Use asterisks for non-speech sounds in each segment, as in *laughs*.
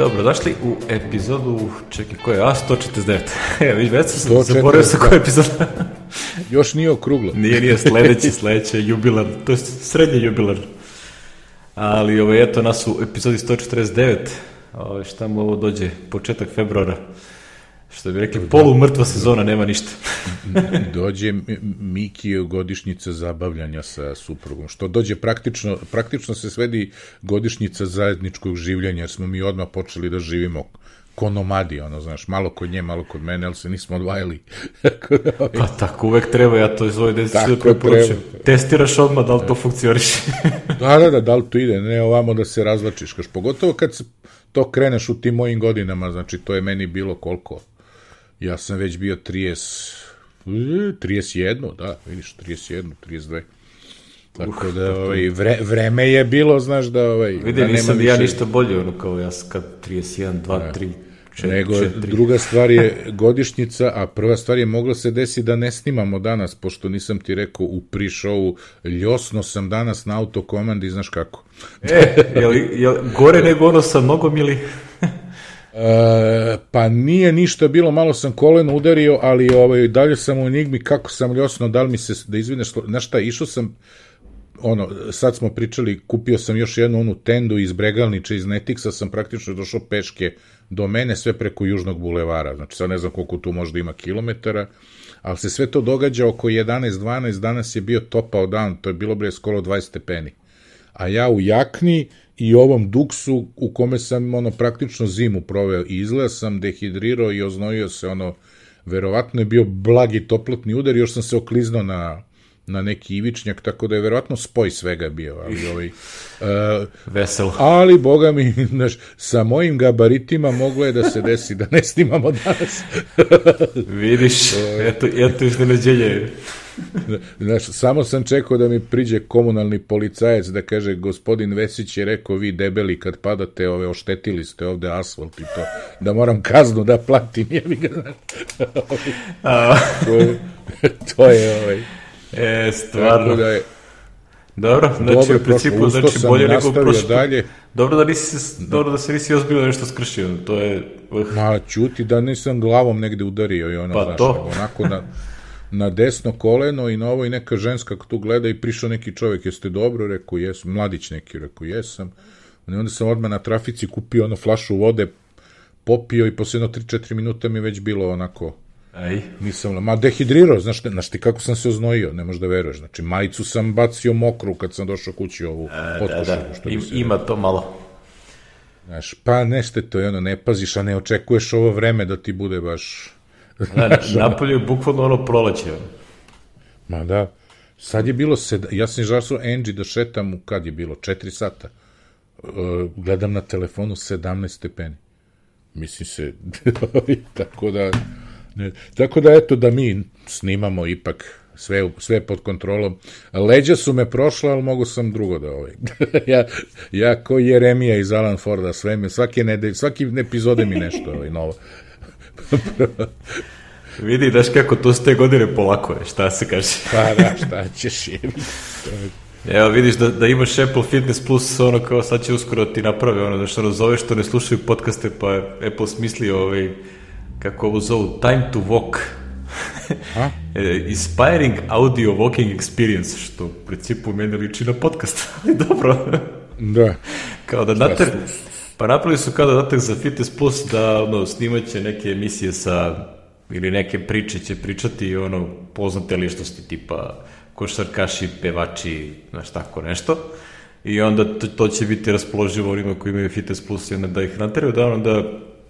Dobro, došli u epizodu, čekaj, koja je, a, 149. *laughs* Evo, već već sam zaboravio sa koja epizoda. *laughs* Još nije okruglo. nije, nije, sledeći, *laughs* sledeći jubilar, to je srednji jubilar. Ali, ovo, eto, nas u epizodi 149, ovo, šta mu ovo dođe, početak februara. Što bi rekli, polu mrtva sezona, nema ništa. *laughs* dođe Miki godišnjica zabavljanja sa suprugom, što dođe praktično, praktično se svedi godišnjica zajedničkog življenja, jer smo mi odmah počeli da živimo ko nomadi, ono, znaš, malo kod nje, malo kod mene, ali se nismo odvajali. *laughs* pa tako uvek treba, ja to iz ove desi da preporučujem. Testiraš odmah da li to funkcioniš. *laughs* da, da, da, da li to ide, ne ovamo da se razlačiš, kaš, pogotovo kad se to kreneš u tim mojim godinama, znači to je meni bilo koliko, Ja sam već bio 30, 31, da, vidiš, 31, 32. Tako da ovaj, vre, vreme je bilo, znaš da... Ovaj, Vidi, da nisam više... ja ništa bolje, ono kao ja kad 31, 2, 3, 4, Nego, 4. druga *laughs* stvar je godišnjica, a prva stvar je mogla se desi da ne snimamo danas, pošto nisam ti rekao u pre-showu, ljosno sam danas na autokomandi, znaš kako. e, jel, jel, gore nego ono sa nogom ili... E, pa nije ništa bilo, malo sam koleno udario, ali ovaj, dalje sam u enigmi kako sam ljosno, da li mi se, da izvineš, znaš šta, išao sam, ono, sad smo pričali, kupio sam još jednu onu tendu iz Bregalniče, iz Netiksa, sam praktično došao peške do mene, sve preko Južnog bulevara, znači sad ne znam koliko tu možda ima kilometara, ali se sve to događa oko 11-12, danas je bio topao dan, to je bilo bre skoro 20 stepeni. A ja u jakni i ovom duksu u kome sam ono praktično zimu proveo. I izgleda sam dehidrirao i oznojio se ono verovatno je bio blagi toplotni udar. Još sam se okliznuo na na neki ivičnjak, tako da je verovatno spoj svega bio, ali *laughs* ovaj... Uh, Veselo. Ali, boga mi, *laughs* znaš, sa mojim gabaritima moglo je da se desi da ne snimamo danas. *laughs* Vidiš, eto, eto iznenađenje. Znaš, samo sam čekao da mi priđe komunalni policajac da kaže, gospodin Vesić je rekao, vi debeli kad padate, ove, oštetili ste ovde asfalt i to, da moram kaznu da platim, je mi ga, znaš. to, je, to je, ovaj, E, stvarno. Da je, dobro, znači dobro, u principu znači bolje nego prošlo. Dalje. Dobro da nisi dobro da se nisi ozbiljno nešto skršio, to je. Ma čuti da nisam glavom negde udario i ono pa znaš, to. onako na na desno koleno i na ovo i neka ženska tu gleda i prišao neki čovjek, jeste dobro? Rekao, jesam. Mladić neki, rekao, jesam. I onda sam odmah na trafici kupio ono flašu vode, popio i posle jedno 3-4 minuta mi već bilo onako Ej. Nisam, ma dehidrirao, znaš, znaš ti kako sam se oznojio, ne možeš da veruješ. Znači, majicu sam bacio mokru kad sam došao kući ovu e. Da, da. Što Im, ima to malo. Znaš, pa nešto to je ono, ne paziš, a ne očekuješ ovo vreme da ti bude baš... Da, napolje je bukvalno ono proleće. Ma da. Sad je bilo, sed... ja sam žasao Angie da šetam u, kad je bilo, 4 sata. Uh, gledam na telefonu 17 stepeni. Mislim se, *laughs* tako da Ne, tako da eto da mi snimamo ipak sve, sve pod kontrolom. Leđa su me prošla, ali mogu sam drugo da ovaj. *laughs* ja, ja ko Jeremija iz Alan Forda, sve me, svake nedelje, svaki epizode mi nešto ovaj, novo. *laughs* Vidi, daš kako to ste godine polako je, šta se kaže. *laughs* pa da, šta ćeš je. Evo vidiš da, da imaš Apple Fitness Plus, ono kao sad će uskoro ti napravi, ono da što ono što ne slušaju podcaste, pa Apple smislio ovaj, kako ovo zovu, time to walk. *laughs* E, inspiring audio walking experience, što u principu meni liči na podcast, *laughs* ali dobro. Da. kao da date, pa napravili su kao da za Fitness Plus da ono, snimaće neke emisije sa, ili neke priče će pričati ono, poznate ličnosti tipa košarkaši, pevači, znaš tako nešto. I onda to, to će biti raspoloživo onima koji imaju Fitness Plus i onda da ih nateraju da, ono,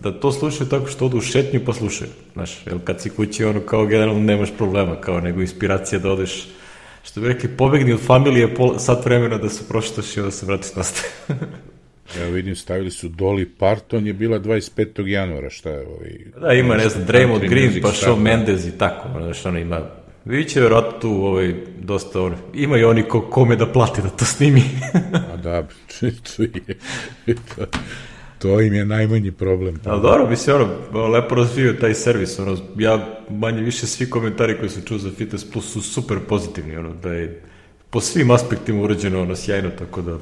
da da to slušaju tako što odu u šetnju pa slušaju. Znaš, jer kad si kući, ono, kao generalno nemaš problema, kao nego inspiracija da odeš, što bi rekli, pobegni od familije pol, sat vremena da se proštaš i onda se vratiš nastaje. *laughs* Evo vidim, stavili su Dolly Parton, je bila 25. januara, šta je ovaj... Da, ima, ne znam, Draymond Green, pa Shawn Mendes i tako, znaš, ono ima... Vidjet će vjerojatno tu ovaj, dosta, ono, ima i oni ko, kome da plati da to snimi. *laughs* A da, *laughs* to je... To, To im je najmanji problem. Ali dobro, se ono, lepo razvio taj servis, ono, ja manje više svi komentari koji su čuo za Fitness Plus su super pozitivni, ono, da je po svim aspektima urađeno ono sjajno, tako da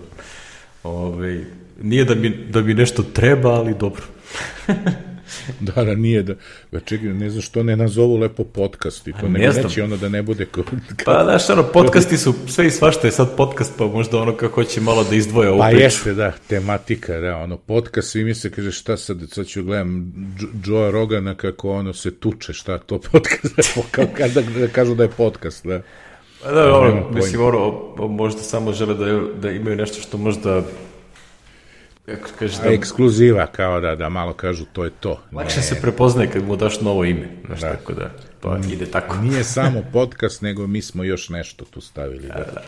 Ove, nije da mi, da mi nešto treba, ali dobro. *laughs* *laughs* da, da, nije da... Ba čekaj, ne znam što ne nazovu lepo podcast i to ne neće ono da ne bude... Kao, *laughs* pa, znaš, ono, podcasti su sve i svašta je sad podcast, pa možda ono kako hoće malo da izdvoje ovu pa priču. Pa jeste, da, tematika, da, ono, podcast, svi mi se kaže šta sad, sad ću gledam Joe Rogana kako ono se tuče, šta to podcast, *laughs* kao kada da kažu da je podcast, da. Pa da, ono, mislim, ono, možda samo žele da, da imaju nešto što možda kako kaže da... ekskluziva, kao da, da malo kažu to je to. Lakše ne. se prepoznaje kad mu daš novo ime, znaš, da. tako da, pa ide tako. *laughs* Nije samo podcast, nego mi smo još nešto tu stavili. Da, da. da.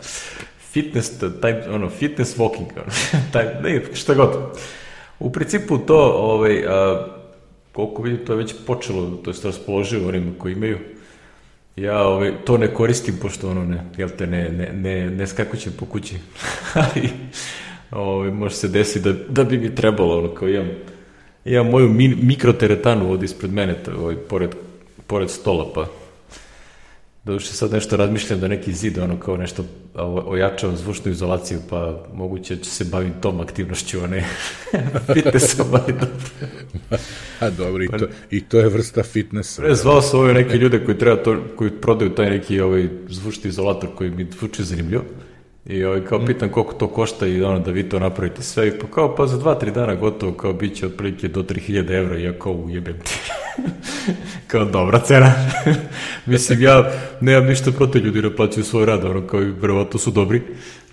Fitness, taj, ono, fitness walking, ono, *laughs* taj, ne, šta god. U principu to, ovaj, a, koliko vidim, to je već počelo, to je raspoloživo onima koji imaju. Ja ovaj, to ne koristim, pošto ono, ne, jel te, ne, ne, ne, ne skakućem po kući. *laughs* Ali, ovaj, može se desiti da, da bi mi trebalo, ono, kao imam, imam moju mi, mikroteretanu ovdje ispred mene, ovaj, pored, pored stola, pa da ušte sad nešto razmišljam da neki zid, ono, kao nešto ojačavam zvučnu izolaciju, pa moguće će se bavim tom aktivnošću, a ne *laughs* fitnessom, ali dobro. *laughs* a dobro, i to, i to je vrsta fitnessa. Ne, zvao sam ove neke ljude koji, treba to, koji prodaju taj neki ovaj, zvučni izolator koji mi zvuči zanimljivo. I ovaj, kao pitan koliko to košta i ono da vi to napravite sve. I pa kao pa za dva, tri dana gotovo kao bit će otprilike do 3000 evra i ja kao ujebem ti. *laughs* kao dobra cena. *laughs* Mislim ja nemam ništa protiv ljudi da plaćaju svoj rad, ono kao i verovatno su dobri.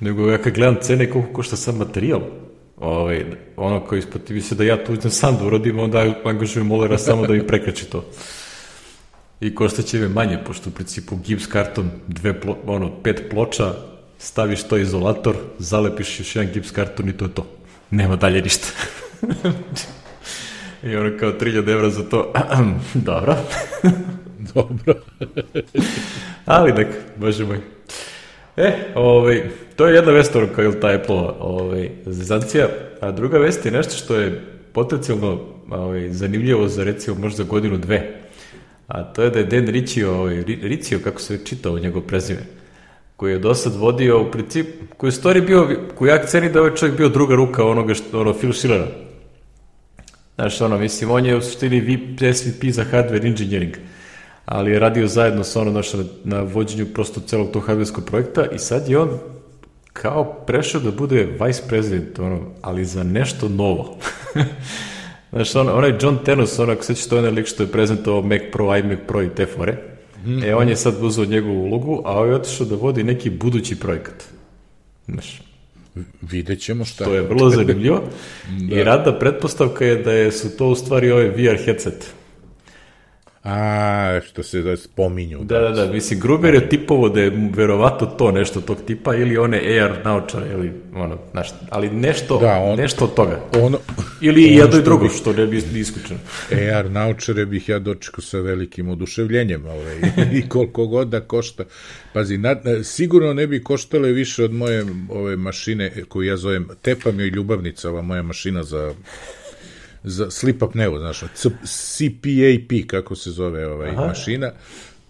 Nego ja kad gledam cene koliko košta sam materijal, ovaj, ono koji ispotivi se da ja tu uzem sam da uradim, onda angažujem molera samo da mi prekrači to. I košta će me manje, pošto u principu gips karton, dve plo, ono, pet ploča, staviš to izolator, zalepiš još jedan gips karton i to je to. Nema dalje ništa. *laughs* I ono kao 3000 evra za to. *clears throat* Dobro. *laughs* Dobro. *laughs* Ali nek, bože moj. E, ovaj, to je jedna vest kao je ta Apple ovaj, zezancija, a druga vest je nešto što je potencijalno ovaj, zanimljivo za recimo možda godinu dve. A to je da je Dan Riccio, ovaj, Riccio kako se čitao njegov prezime, koji je do sad vodio u princip, koji je stvari bio, koji ja ceni da ovaj čovjek bio druga ruka onoga što, ono, Phil Schillera. Znaš, ono, mislim, on je u suštini VIP, SVP za hardware engineering, ali je radio zajedno sa ono, znaš, na, na vođenju prosto celog tog hardwareskog projekta i sad je on kao prešao da bude vice president, ono, ali za nešto novo. *laughs* znaš, on, onaj John Tenus, ono, ako sećaš, to je onaj lik što je prezentovao Mac Pro, iMac Pro i te fore, Mm. E, on je sad uzao njegovu ulogu, a on je otišao da vodi neki budući projekat. Znaš, Vidjet ćemo šta. To je vrlo zanimljivo. *laughs* da. I rada pretpostavka je da je, su to u stvari ovaj VR headset. A, što se da spominju. Da, da, da, mislim, Gruber je tipovo da je verovato to nešto tog tipa, ili one AR naučare, ili ono, znaš, ali nešto, da, on, nešto od toga. Ono, ili ono jedno i drugo, bi, što ne bi isključeno. AR naučare bih ja dočekao sa velikim oduševljenjem, ovaj, *laughs* i koliko god da košta. Pazi, na, sigurno ne bi koštale više od moje ove mašine, koju ja zovem, tepam joj ljubavnica, ova moja mašina za za sleep apneu, znaš, CPAP, kako se zove ovaj Aha. mašina,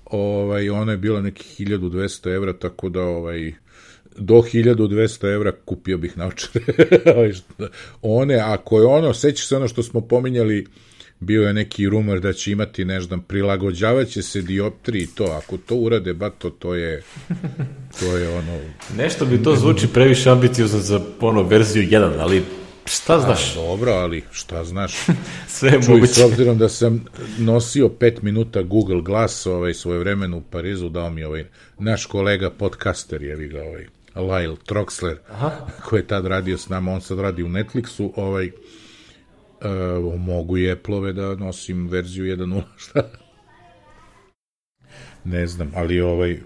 ovaj, ona je bila nekih 1200 evra, tako da ovaj, do 1200 evra kupio bih naočare. *laughs* Ovaj, one, ako je ono, sećaš se ono što smo pominjali, bio je neki rumor da će imati, ne znam, prilagođavaće se dioptriji to, ako to urade, ba to, to je, to je ono... Nešto bi to zvuči previše ambiciozno za ono verziju 1, ali Šta znaš? A, dobro, ali šta znaš? *laughs* Sve je Čuj, moguće. S obzirom da sam nosio pet minuta Google Glass ovaj, svoje vremenu u Parizu, dao mi ovaj naš kolega podcaster, je ga ovaj, Lyle Troxler, Aha. koji je tad radio s nama, on sad radi u Netflixu, ovaj, uh, mogu i Apple-ove da nosim verziju 1.0, *laughs* šta? Ne znam, ali ovaj,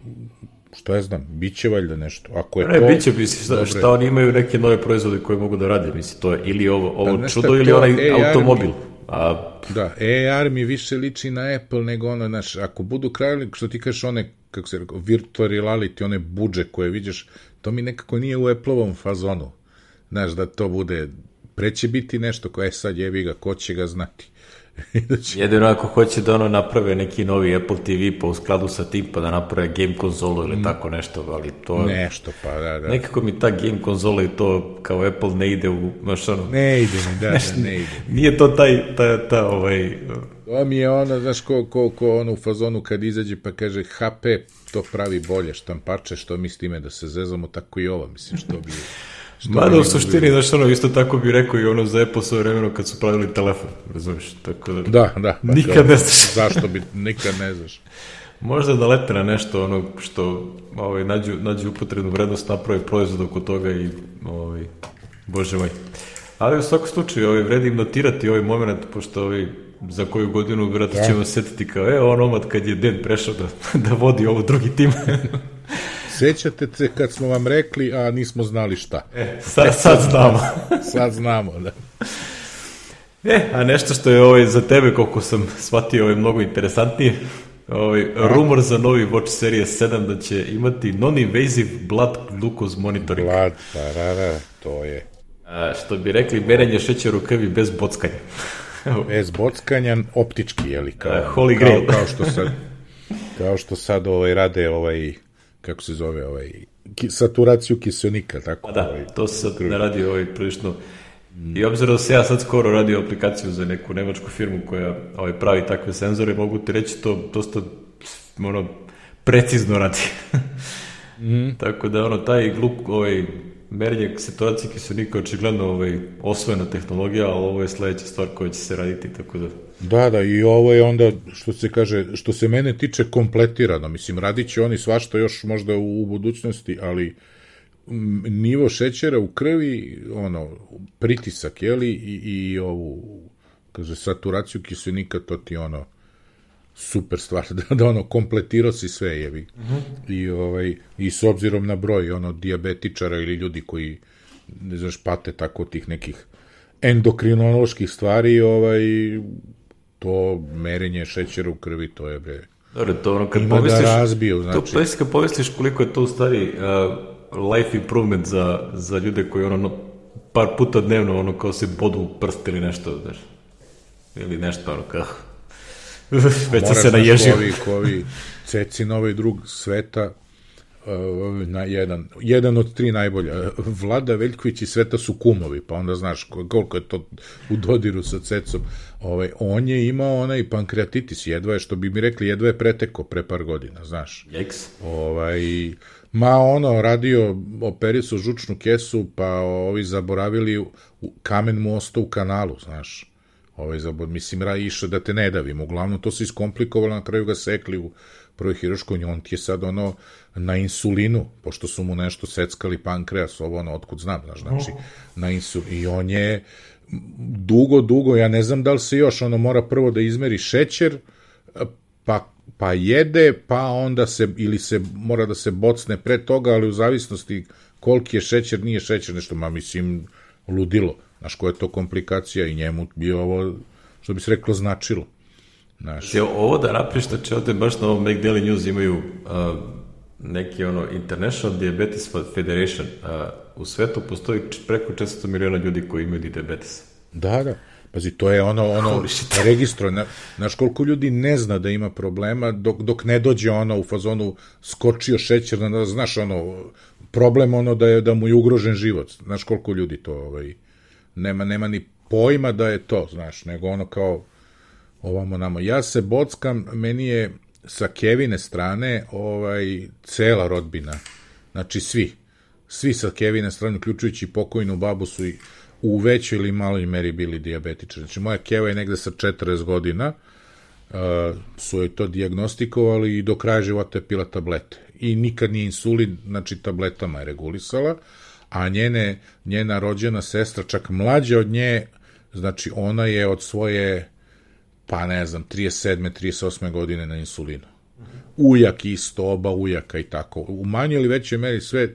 šta ja znam, bit će valjda nešto. Ako je ne, to, bit će, misli, šta, šta oni imaju neke nove proizvode koje mogu da rade, misli, to je ili ovo, ovo da, čudo ili onaj AR automobil. Mi, A... Da, AR mi više liči na Apple nego ono, znaš, ako budu krajali, što ti kažeš, one, kako se rekao, virtual reality, one buđe koje vidiš, to mi nekako nije u Apple-ovom fazonu. Znaš, da to bude, preće biti nešto koje sad jebi ga, ko će ga znati. *laughs* Jedino ako hoće da ono naprave neki novi Apple TV pa u skladu sa tim pa da naprave game konzolu ili mm. tako nešto, ali to... Nešto, pa da, da. Nekako mi ta game konzola i to kao Apple ne ide u, znaš ono... Ne ide mi, da, da, ne ide. Nije to taj, ta, ta ovaj... To mi je ono, znaš, ko, ko, ko ono u fazonu kad izađe pa kaže HP to pravi bolje štampače, što mi s time da se zezamo, tako i ovo, mislim, što bi... Mada u suštini, znaš, ono, isto tako bi rekao i ono za Apple svoje vremeno kad su pravili telefon, razumiješ, tako da... Da, da. *laughs* Pa nikad ne znaš. Zašto bi, nikad ne znaš. *laughs* Možda da lete na nešto ono što ovaj, nađu, nađu upotrebnu vrednost, naprave proizvod oko toga i ovaj, bože moj. Ali u svakom slučaju ovaj, vredi im notirati ovaj moment, pošto ovaj, za koju godinu vjerojatno da. ćemo setiti kao, e, on omad kad je Den prešao da, *laughs* da vodi ovo drugi tim. Sećate se kad smo vam rekli, a nismo znali šta. E, sad, sad znamo. *laughs* sad znamo, da. E, a nešto što je ovaj, za tebe, koliko sam shvatio, ovaj, mnogo interesantnije, ovaj, rumor za novi Watch Series 7 da će imati non-invasive blood glucose monitoring. Blood, parara, to je. A, što bi rekli, merenje šećera u krvi bez bockanja. bez bockanja, optički, je li, kao, uh, Holy Grail. Kao, kao, što sad, kao što sad ovaj, rade ovaj kako se zove, ovaj, saturaciju kiselnika, tako? Pa da, ovaj, to se sad ne radi ovaj, prilično I obzirom da se ja sad skoro radio aplikaciju za neku nemačku firmu koja ovaj, pravi takve senzore, mogu ti reći to dosta ono, precizno radi. *laughs* mm. Tako da ono, taj gluk, ovaj, merenje situacije kiselnika očigledno ovaj, osvojena tehnologija, ali ovo je sledeća stvar koja će se raditi, tako da... Da, da, i ovo je onda, što se kaže, što se mene tiče, kompletirano. Mislim, radit će oni svašta još možda u, u budućnosti, ali nivo šećera u krvi, ono, pritisak, jeli, i, i ovu, kaže, saturaciju kiselnika, to ti ono, super stvar, *laughs* da, da ono, kompletirao si sve, jevi. Mhm. -huh. I, ovaj, I s obzirom na broj, ono, diabetičara ili ljudi koji, ne znaš, pate tako tih nekih endokrinoloških stvari, ovaj, to merenje šećera u krvi, to je, bre, Dobre, to ono, kad ima pomisliš, da razbiju, znači. To, to kad pomisliš koliko je to u stvari uh, life improvement za, za ljude koji ono, no, par puta dnevno ono kao se bodu u prst ili nešto, znaš, ili nešto ono kao *laughs* Već se naježio. Ovi, ovi *laughs* ceci na ovaj drug sveta, na jedan, jedan od tri najbolja. Vlada Veljković i Sveta su kumovi, pa onda znaš koliko je to u dodiru sa cecom. Ovaj, on je imao onaj pankreatitis, jedva je, što bi mi rekli, jedva je preteko pre par godina, znaš. Jeks. Ovaj, ma ono, radio, operisu žučnu kesu, pa ovi zaboravili, kamen mu ostao u kanalu, znaš ovaj zabod, mislim, ra išao da te ne davim, uglavnom to se iskomplikovalo, na kraju ga sekli u prvoj hiroškoj, on ti je sad ono na insulinu, pošto su mu nešto seckali pankreas, ovo ono, otkud znam, znaš, znači, na insulinu, i on je dugo, dugo, ja ne znam da li se još, ono, mora prvo da izmeri šećer, pa pa jede, pa onda se, ili se mora da se bocne pre toga, ali u zavisnosti koliki je šećer, nije šećer, nešto, ma mislim, ludilo. Znaš, koja je to komplikacija i njemu bi ovo, što bi se reklo, značilo. Znaš. Je ovo da napriš, da će ovde baš na ovom Make Daily News imaju uh, neki ono International Diabetes Federation. Uh, u svetu postoji preko 400 miliona ljudi koji imaju diabetes. Da, da. Pazi, to je ono, ono registro, na, znaš koliko ljudi ne zna da ima problema dok, dok ne dođe ono u fazonu skočio šećer, da, znaš ono, problem ono da je da mu je ugrožen život. Znaš koliko ljudi to ovaj, nema, nema ni pojma da je to, znaš, nego ono kao ovamo namo. Ja se bockam, meni je sa Kevine strane ovaj, cela rodbina, znači svi, svi sa Kevine strane, uključujući pokojnu babu su i u većoj ili maloj meri bili diabetičari. Znači, moja Keva je negde sa 40 godina, uh, su joj to diagnostikovali i do kraja života je pila tablete. I nikad nije insulin, znači tabletama je regulisala, a njene, njena rođena sestra, čak mlađa od nje, znači ona je od svoje, pa ne znam, 37. 38. godine na insulinu. Ujak isto, oba ujaka i tako. U manjoj ili većoj meri sve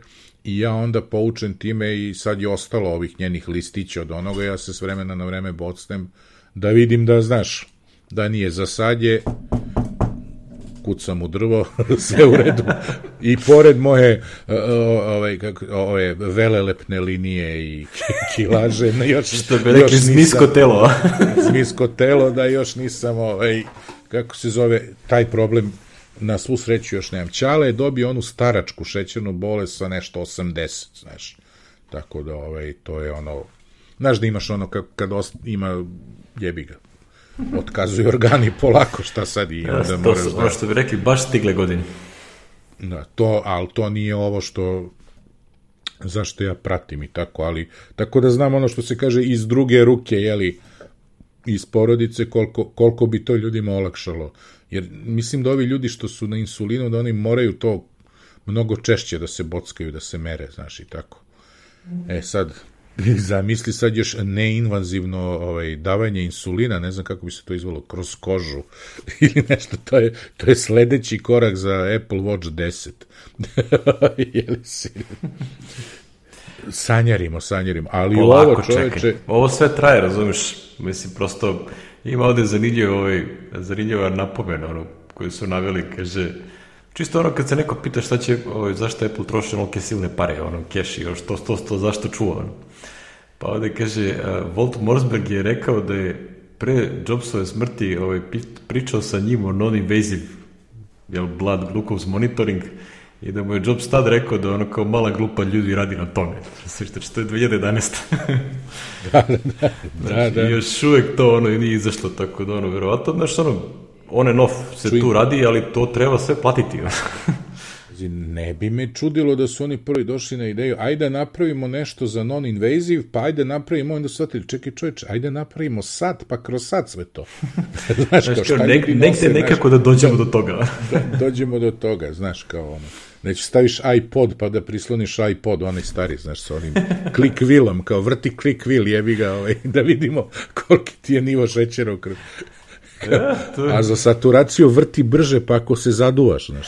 i ja onda poučen time i sad je ostalo ovih njenih listića od onoga, ja se s vremena na vreme bocnem da vidim da, znaš, da nije za sad je kucam u drvo, *laughs* sve u redu. I pored moje ove, kako, ove velelepne linije i kilaže, još, Što bi rekli, zmisko telo. *laughs* zmisko telo, da još nisam, ovaj, kako se zove, taj problem na svu sreću još nemam. Ćale je dobio onu staračku šećernu bolest sa nešto 80, znaš. Tako da, ovaj, to je ono, znaš da imaš ono kad, kad ima jebi ga. Otkazuju organi polako, šta sad i onda to moraš da... ono što bi rekli, baš stigle godine. Da, to, ali to nije ovo što zašto ja pratim i tako, ali tako da znam ono što se kaže iz druge ruke, jeli, iz porodice, koliko, koliko bi to ljudima olakšalo. Jer mislim da ovi ljudi što su na insulinu, da oni moraju to mnogo češće da se bockaju, da se mere, znaš, i tako. E sad, *laughs* zamisli sad još neinvazivno ovaj, davanje insulina, ne znam kako bi se to izvalo, kroz kožu *laughs* ili nešto, to je, to je sledeći korak za Apple Watch 10. *laughs* Jeli si? Sanjarimo, sanjarimo, ali Polako, ovo čoveče... čekaj. Ovo sve traje, razumiješ? Mislim, prosto ima ovde zanimljivo, ovaj, zanimljiva napomena, ono, koju su naveli, kaže, čisto ono kad se neko pita šta će, ovaj, zašto Apple troši onolike silne pare, ono, cash i ono, što, što, što, zašto čuva, ono. Pa ovde kaže, uh, Walt Morsberg je rekao da je pre Jobsove smrti ovaj, pričao sa njim o non-invasive jel, blood glucose monitoring i da mu je Jobs tad rekao da ono kao mala grupa ljudi radi na tome. Znači, to je 2011. *laughs* da, da, da. Znači, da, da. još uvek to ono nije izašlo tako da ono, verovatno, znaš, ono, on and off se Čuj. tu radi, ali to treba sve platiti. Pazi, Ne bi me čudilo da su oni prvi došli na ideju, ajde napravimo nešto za non-invasive, pa ajde napravimo, onda su shvatili, čekaj čoveč, ajde napravimo sad, pa kroz sad sve to. *laughs* znaš, kao, šta nek, negde nekako znaš, da dođemo do toga. da, dođemo do toga, znaš, kao ono. Neće staviš iPod pa da prisloniš iPod, onaj stari, znaš, sa onim klik vilom, kao vrti klik vil, jebi ga, ovaj, da vidimo koliki ti je nivo šećera u krvi. Ja, to je, A za saturaciju vrti brže, pa ako se zaduvaš, znaš.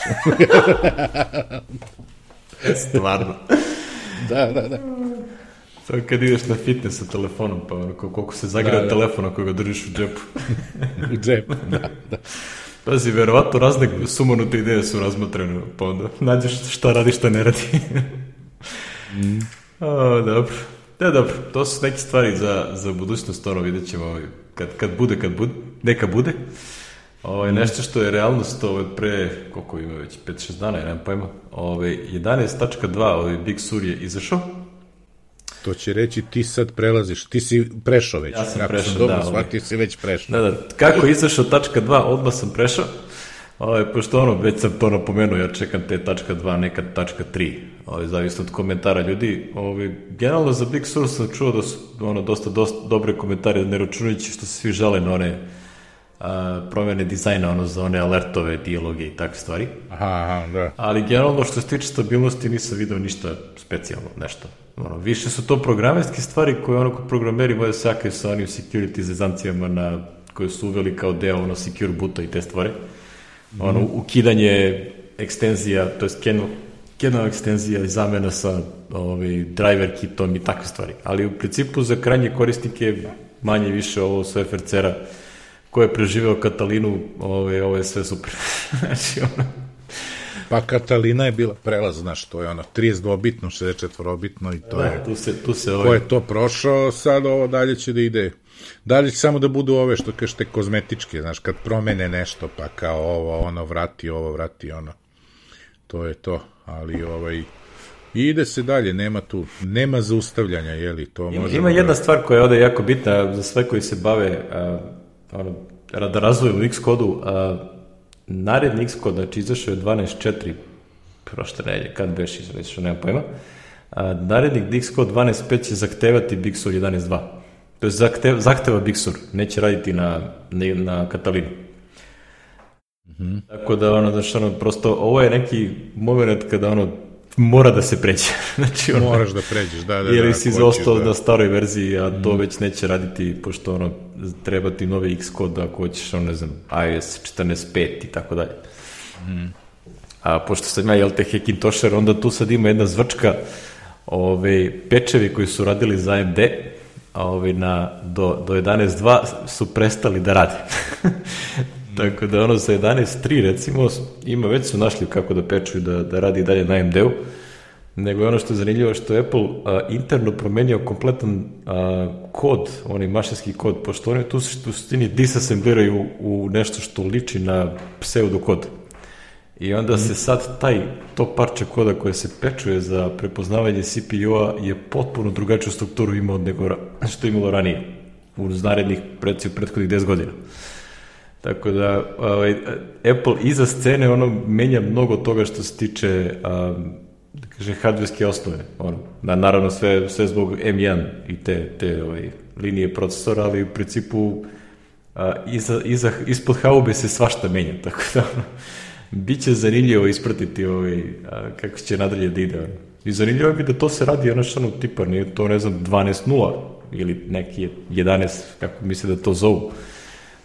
stvarno. da, da, da. To je kad ideš na fitness sa telefonom, pa ono, koliko se zagreva Da, da. telefon ako ga držiš u džepu. U džep, da, da. Pazi, verovatno razne sumanute ideje su razmotrene, pa onda nađeš šta radi, šta ne radi. mm. *laughs* A, dobro. Da, dobro, to su neke stvari za, za budućnost, ono vidjet ćemo ovaj, kad, kad bude, kad bude, neka bude. Ovaj, nešto što je realnost ovaj, pre, koliko ima već, 5-6 dana, ja nemam pojma, ovaj, 11.2, ovaj Big Sur je izašao, To će reći ti sad prelaziš, ti si prešao već. Ja sam Ako prešao, sam dobro da, ovaj. shvatio, si već prešao. Da, da, kako je izašao tačka 2, odmah sam prešao. Ovaj, pošto ono, već sam to napomenuo, ja čekam te tačka 2, nekad tačka 3, ovaj, zavisno od komentara ljudi. Ovaj, generalno za Big Sur sam čuo da su ono, dosta, dosta dobre komentare, ne računajući što se svi žale na one a, promjene dizajna, ono, za one alertove, dijaloge i takve stvari. Aha, aha, da. Ali generalno što se tiče stabilnosti nisam video ništa specijalno, nešto. Ono, više su to programerske stvari koje ono ko programeri moje sakaju sa onim security zezancijama na, koje su uveli kao deo ono secure boota i te stvari. Ono, ukidanje ekstenzija, to je keno, keno ekstenzija i zamena sa ovaj, driver kitom i takve stvari. Ali u principu za krajnje korisnike manje više ovo su FRC-a ko je preživeo Katalinu, ovaj, ovo je sve super. *laughs* znači, ono, Pa Katalina je bila prelaz, znaš, to je ono 32-bitno, 64-bitno i to da, je... tu se, tu se Ko ovaj, je to prošao, sad ovo dalje će da ide. Dalje će samo da budu ove što kažete kozmetičke, znaš, kad promene nešto, pa kao ovo, ono, vrati ovo, vrati ono. To je to, ali ovaj... I ide se dalje, nema tu, nema zaustavljanja, jeli, to Ima, možemo... ima jedna stvar koja je ovde jako bitna za sve koji se bave a, ono, da u Xcodu. A, naredni Xcode, znači izašao je 12.4 prošle nedelje, kad beš izašao, nemam pojma. A, narednik Xcode 12.5 će zahtevati Big Sur 11.2. To je zahtev, zahteva Big Sur, neće raditi na, na, na Katalinu. Mm -hmm. Tako da, ono, znači, ono, prosto, ovo je neki moment kada, ono, mora da se pređe. *laughs* znači, ono, Moraš da pređeš, da, da, da. Si zaostao hoćeš, na staroj verziji, a to već neće raditi, pošto ono, treba ti novi Xcode ako hoćeš, ono, ne znam, iOS 14.5 i tako dalje. A pošto sam ja, jel te, Hackintosh, onda tu sad ima jedna zvrčka, ove, pečevi koji su radili za AMD, a ove, na, do, do 11.2 su prestali da rade. *laughs* Tako da ono za 11.3 recimo ima, već su našli kako da pečuju da, da radi dalje na AMD-u, nego je ono što je zanimljivo što je Apple a, interno promenio kompletan a, kod, onaj mašinski kod, pošto oni tu u suštini disassembliraju u, nešto što liči na pseudokod. I onda se sad taj, to parče koda koje se pečuje za prepoznavanje CPU-a je potpuno drugačiju strukturu imao od nego što je imalo ranije, u narednih, recimo, prethodnih 10 godina. Tako da, ovaj, Apple iza scene ono menja mnogo toga što se tiče um, da kaže, hardverske osnove. Ono, na, naravno sve, sve zbog M1 i te, te ovaj, linije procesora, ali u principu a, iza, iza, ispod haube se svašta menja, *laughs* tako da ono, Biće zanimljivo ispratiti ovaj, a, kako će nadalje da ide. I zanimljivo je da to se radi ono što tipa, nije to ne znam 12.0 ili neki 11, kako misle da to zovu,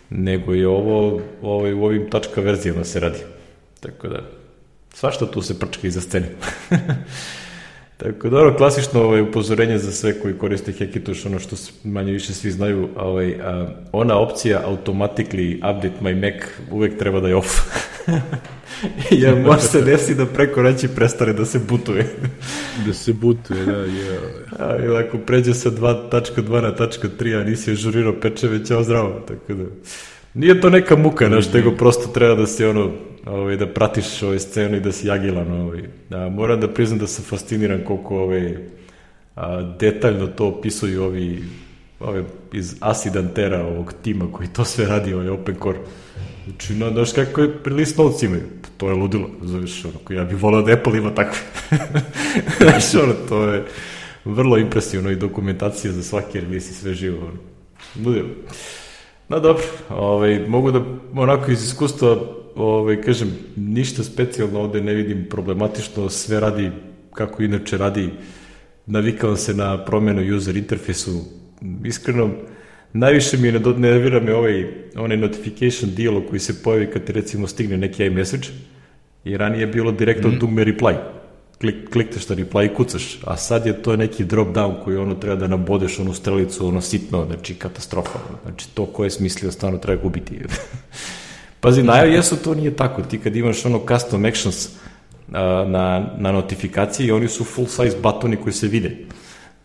nego je ovo ovaj, u ovim tačka verzijama se radi. Tako da, svašta tu se prčka iza scene. *laughs* Tako ono, klasično ovaj, upozorenje za sve koji koriste Hackintosh, ono što manje više svi znaju, ovaj, a, ona opcija automatically update my Mac uvek treba da je off. *laughs* Jer može se desi da preko reći prestane da se butuje. da se butuje, da, je. A, ili ako pređe sa 2.2 na tačka 3, a nisi ažurirao pečeve, ćao zdravo, tako da... Nije to neka muka, znaš, nego prosto treba da se ono, ovaj, da pratiš ovaj scenu i da si agilan. Ovaj. Da, moram da priznam da sam fasciniran koliko ovaj, a, detaljno to opisuju ovi ove, iz Asidantera, ovog tima koji to sve radi, ovaj Open Core. Znači, no, znaš kako je list notes imaju? To je ludilo, zoveš, ono, ja bih volao da Apple ima takve. *laughs* znaš, ono, to je vrlo impresivno i dokumentacija za svaki release i sve živo. Ono. Ludilo. No dobro, ovaj, mogu da onako iz iskustva ovaj, kažem, ništa specijalno ovde ne vidim problematično, sve radi kako inače radi, navikao se na promenu user interfejsu, iskreno, najviše mi je nervira me ovaj, onaj notification dialog koji se pojavi kad ti recimo stigne neki iMessage, i ranije je bilo direktno mm. dugme reply, klik, klikneš na reply i kucaš, a sad je to neki drop down koji ono treba da nabodeš onu strelicu, ono sitno, znači katastrofa, znači to ko je smislio stvarno treba gubiti. *laughs* Pazi, na iOS-u to nije tako, ti kad imaš ono custom actions na, na notifikaciji, oni su full size batoni koji se vide.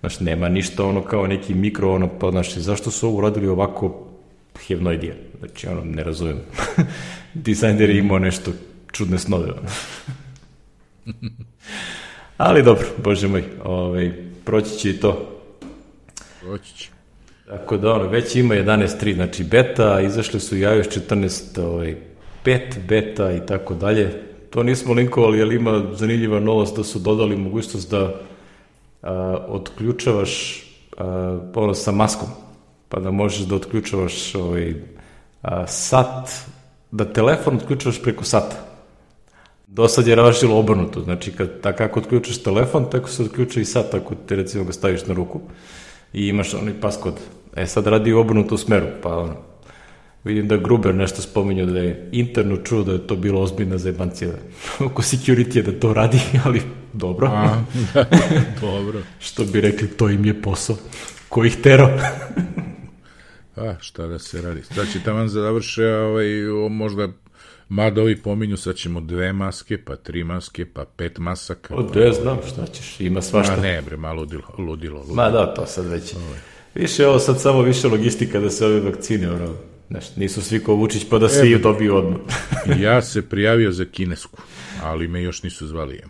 Znaš, nema ništa ono kao neki mikro, ono, pa, znaš, zašto su ovo uradili ovako have no. Znači, ono, ne razumem. *laughs* Dizajner je imao nešto čudne snove, ono. *laughs* Ali dobro, bože moj, ovaj, proći će i to. Proći će. Tako da, ono, već ima 11.3, znači beta, izašle su i iOS 14, ovaj, 5 beta i tako dalje. To nismo linkovali, ali ima zanimljiva novost da su dodali mogućnost da a, otključavaš a, ono sa maskom, pa da možeš da otključavaš ovaj, a, sat, da telefon otključavaš preko sata. Do sad je rašilo obrnuto, znači kad, tako kako otključaš telefon, tako se otključa i sat ako te recimo ga staviš na ruku i imaš onaj paskod. E sad radi u obrnutu smeru, pa ono, vidim da Gruber nešto spominjao da je interno čuo da je to bilo ozbiljna zajebancija *laughs* oko security da to radi, *laughs* ali dobro. A, da, *laughs* dobro. Što bi rekli, to im je posao. Ko ih tero? A, šta da se radi? Znači, taman završe ovaj, možda Mada ovi pominju, sad ćemo dve maske, pa tri maske, pa pet masaka. O, da ja znam šta ćeš, ima svašta. A ne, bre, malo ludilo, ludilo. ludilo. Ma da, to sad već. Ove. Više ovo sad samo više logistika da se ove vakcine, ono, znaš, nisu svi ko Vučić pa da svi e, dobiju odmah. *laughs* ja se prijavio za kinesku, ali me još nisu zvali.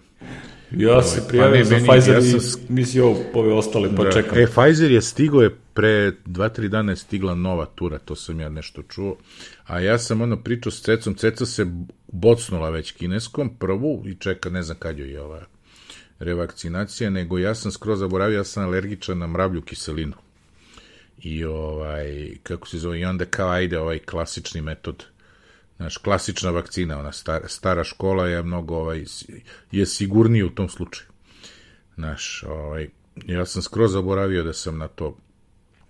Ja Ove, se pa prijavio pa za meni, Pfizer ja sam... i mislio ove ostale, pa da. čekam. E, Pfizer je stigo je pre 2-3 dana je stigla nova tura, to sam ja nešto čuo, a ja sam ono pričao s Cecom, Ceca se bocnula već kineskom, prvu, i čeka, ne znam kad joj je ova revakcinacija, nego ja sam skroz zaboravio, ja sam alergičan na mravlju kiselinu. I ovaj, kako se zove, i onda kao ajde ovaj klasični metod, znaš, klasična vakcina, ona stara, stara škola je mnogo, ovaj, je sigurnije u tom slučaju. Znaš, ovaj, ja sam skroz zaboravio da sam na to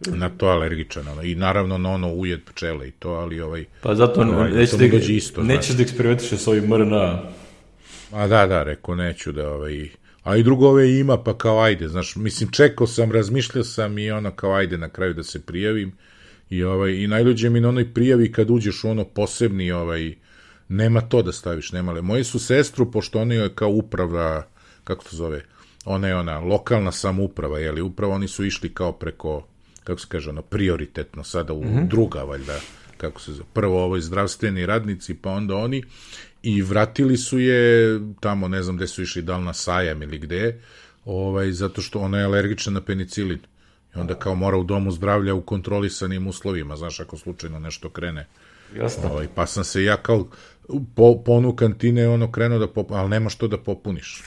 na to alergičan, ono, i naravno na ono ujed pčele i to, ali ovaj... Pa zato ovaj, neće da, isto, nećeš da eksperimentiše s ovim mRNA. A da, da, rekao, neću da, ovaj, a i drugo ove ima, pa kao ajde, znaš, mislim, čekao sam, razmišljao sam i ono kao ajde na kraju da se prijavim, I, ovaj, i najluđe mi na onoj prijavi kad uđeš u ono posebni, ovaj, nema to da staviš, nema le. Moji su sestru, pošto oni je kao uprava, kako to zove, ona je ona lokalna samuprava, je li, upravo oni su išli kao preko, kako se kaže, ono, prioritetno, sada u mm -hmm. druga, valjda, kako se zove, prvo ovoj zdravstveni radnici, pa onda oni, i vratili su je tamo, ne znam gde su išli, da li na sajam ili gde, ovaj, zato što ona je alergična na penicilin. I onda kao mora u domu zdravlja u kontrolisanim uslovima, znaš, ako slučajno nešto krene. Jasno. Ovaj, pa sam se ja kao po, ponukan ti ne ono krenuo da pop, ali nema što da popuniš.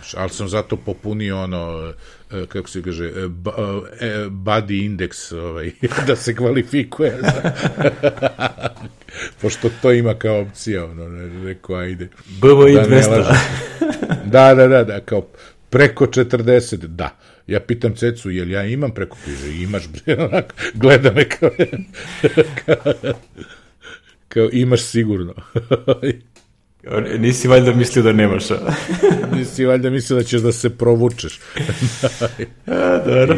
Znaš, ali sam zato popunio ono, e, kako se kaže, e, e, body index, ovaj, *laughs* da se kvalifikuje. *laughs* Pošto to ima kao opcija, ono, rekao, ajde. BVI da 200. da, da, da, da, kao preko 40, da. Ja pitam Cecu, jel ja imam preko križe? Imaš, bre, onako, gleda me kao, *laughs* kao, kao imaš sigurno. Nisi valjda mislio da nemaš, a? *laughs* Nisi valjda mislio da ćeš da se provučeš. *laughs* a, dobro.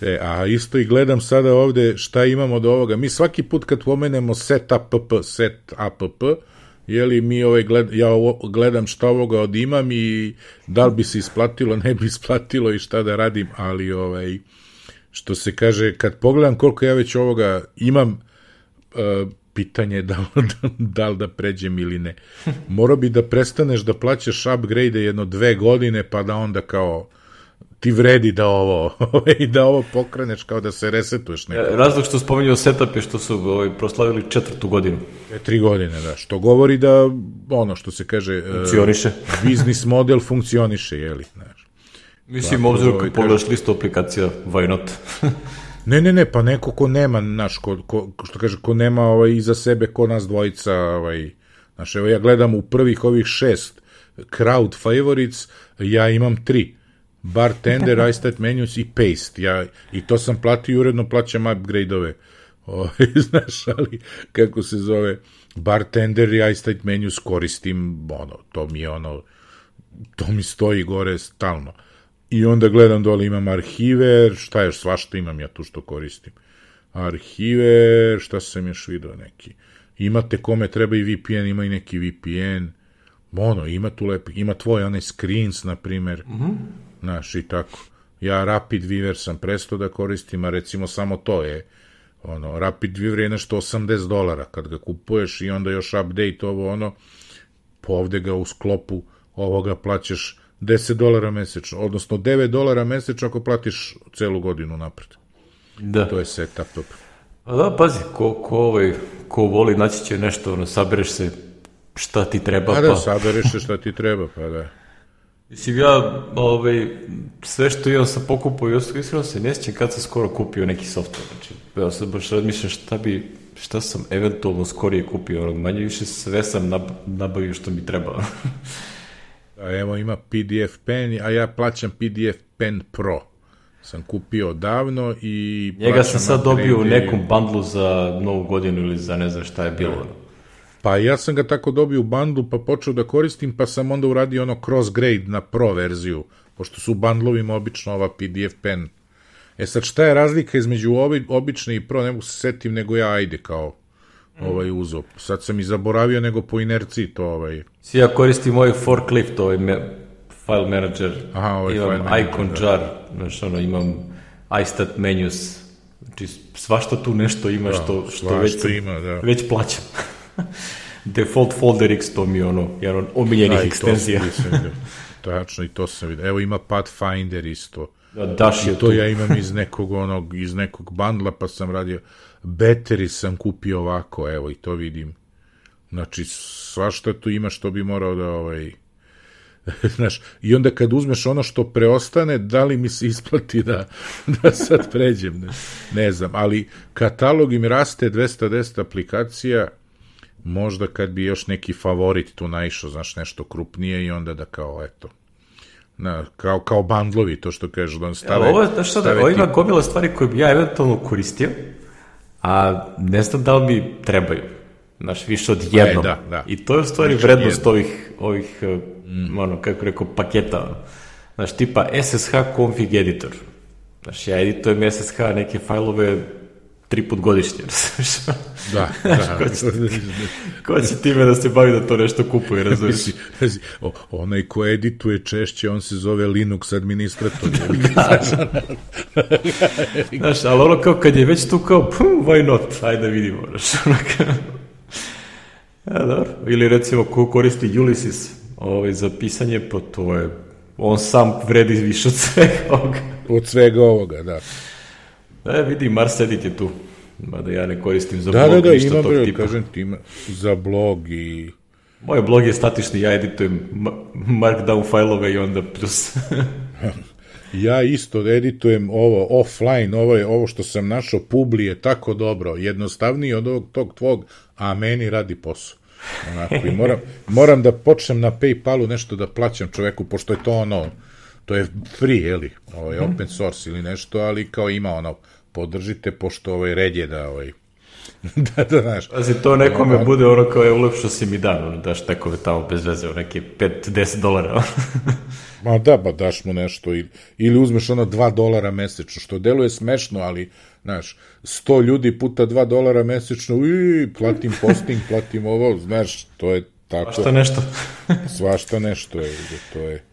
E, a isto i gledam sada ovde šta imamo od ovoga. Mi svaki put kad pomenemo set app, set app, jeli mi ovaj gled, ja ovo, gledam šta ovoga od imam i da li bi se isplatilo, ne bi isplatilo i šta da radim, ali ovaj, što se kaže, kad pogledam koliko ja već ovoga imam, uh, pitanje da, da, da li da pređem ili ne. Morao bi da prestaneš da plaćaš upgrade jedno dve godine, pa da onda kao ti vredi da ovo i *laughs* da ovo pokreneš kao da se resetuješ nekako. Razlog što spominjao setup je što su ovaj, proslavili četvrtu godinu. E, tri godine, da. Što govori da ono što se kaže... E, funkcioniše. Uh, *laughs* biznis model funkcioniše, jeli, znaš. Mislim, obzirom ovaj, kad pogledaš listu aplikacija, why not? *laughs* Ne, ne, ne, pa neko ko nema, naš, ko, ko, što kaže, ko nema ovaj, iza sebe, ko nas dvojica, ovaj, znaš, evo ja gledam u prvih ovih šest crowd favorites, ja imam tri. Bartender, iStat menus i paste. Ja, I to sam platio i uredno plaćam upgrade-ove. *laughs* Ovaj, znaš, ali kako se zove, bartender i iStat menus koristim, ono, to mi je ono, to mi stoji gore stalno. I onda gledam dole imam arhiver, šta još, svašta imam ja tu što koristim. Arhiver, šta sam još video neki. Imate kome treba i VPN, ima i neki VPN. Ono, ima tu lepi, ima tvoj onaj screens, na primer. Mm -hmm. Znaš, i tako. Ja Rapid Weaver sam prestao da koristim, a recimo samo to je ono, Rapid Weaver je nešto 80 dolara kad ga kupuješ i onda još update ovo ono, po ovde ga u sklopu ovoga plaćaš 10 dolara mesečno, odnosno 9 dolara mesečno ako platiš celu godinu napred. Da. To je setup. A da, pazi, ko, ko, ovaj, ko voli naći će nešto, ono, sabereš se šta ti treba. Da, pa... sabereš se šta ti treba, pa da. Mislim, ja ovaj, sve što imam sam pokupao i iskreno se ne sjećam kad sam skoro kupio neki software. Znači, ja sam baš razmišljam šta bi, šta sam eventualno skorije kupio, ono, manje više sve sam nab, nabavio što mi treba. *laughs* A evo ima PDF pen, a ja plaćam PDF pen Pro. Sam kupio davno i... Njega sam sad dobio u nekom bandlu za novu godinu ili za ne znam šta je bilo. Pa ja sam ga tako dobio u bandlu, pa počeo da koristim, pa sam onda uradio ono cross grade na Pro verziju, pošto su u bandlovima obično ova PDF pen. E sad šta je razlika između obi, obične i Pro, ne mogu se setim, nego ja ajde kao ovaj uzo. Sad sam i zaboravio, nego po inerciji to ovaj... Si ja koristim ovaj forklift, ovaj me, file manager, Aha, ovaj imam file manager, icon da. jar, znaš, ono, imam iStat menus, znači svašta tu nešto ima Da, što, što već, ima, da. već plaćam. *laughs* Default folder X, to mi je ono, jedan od omiljenih Da, ekstenzija. *laughs* Tačno, i to sam vidio. Evo ima Pathfinder isto. Da, Dash je I to tu. ja imam iz nekog onog, iz nekog bandla, pa sam radio, battery sam kupio ovako, evo i to vidim. Znači, svašta tu ima što bi morao da, ovaj, *laughs* znaš, i onda kad uzmeš ono što preostane, da li mi se isplati da, *laughs* da sad pređem, ne, ne znam, ali katalog im raste 210 aplikacija, možda kad bi još neki favorit tu naišao, znaš, nešto krupnije i onda da kao, eto, na, kao, kao bandlovi, to što kažeš, da on stave... Ovo, znaš šta, da, ovo ima gomila stvari koje bi ja eventualno koristio, a ne znam da li mi trebaju. Znaš, više od jednog. E, da, da. I to je u stvari Više vrednost jednog. ovih, ovih mm. ono, kako rekao, paketa. Znaš, tipa SSH config editor. Znaš, ja editujem SSH neke fajlove tri put godišnje. *laughs* da, da. ko, će, ko će time da se bavi da to nešto kupuje, razumiješ? onaj ko edituje češće, on se zove Linux administrator. *laughs* Znaš, ali ono kao kad je već tu kao, pum, why not, ajde vidimo. Ono kao... Ja, dobro. Ili recimo ko koristi Ulysses ovaj, za pisanje, pa to je, on sam vredi više od svega ovoga. Od svega ovoga, da. E, vidi, Edit je tu. Mada ja ne koristim za da, blog da, da, ništa ima, tog bre, tipa. kažem ti, ima za blog i... Moj blog je statični, ja editujem ma- markdown fajlove i onda plus... *laughs* Ja isto editujem ovo offline, ovo je ovo što sam našao, publi je tako dobro, jednostavniji od ovog tog tvog, a meni radi posao. Onako, i moram, moram da počnem na Paypalu nešto da plaćam čoveku, pošto je to ono, to je free, jeli, ovaj, open source ili nešto, ali kao ima ono, podržite, pošto ovaj red je da, ovaj, *laughs* da, da, znaš. Pazi, to nekome bude ono kao je ulepšo si mi dan, ono, daš nekome tamo bez veze, ono, neke 5-10 dolara. *laughs* Ma da, ba daš mu nešto ili, ili uzmeš ono 2 dolara mesečno, što deluje smešno, ali, znaš, 100 ljudi puta 2 dolara mesečno, ui, platim posting, platim ovo, znaš, to je tako. Šta nešto? *laughs* Svašta nešto je, to je.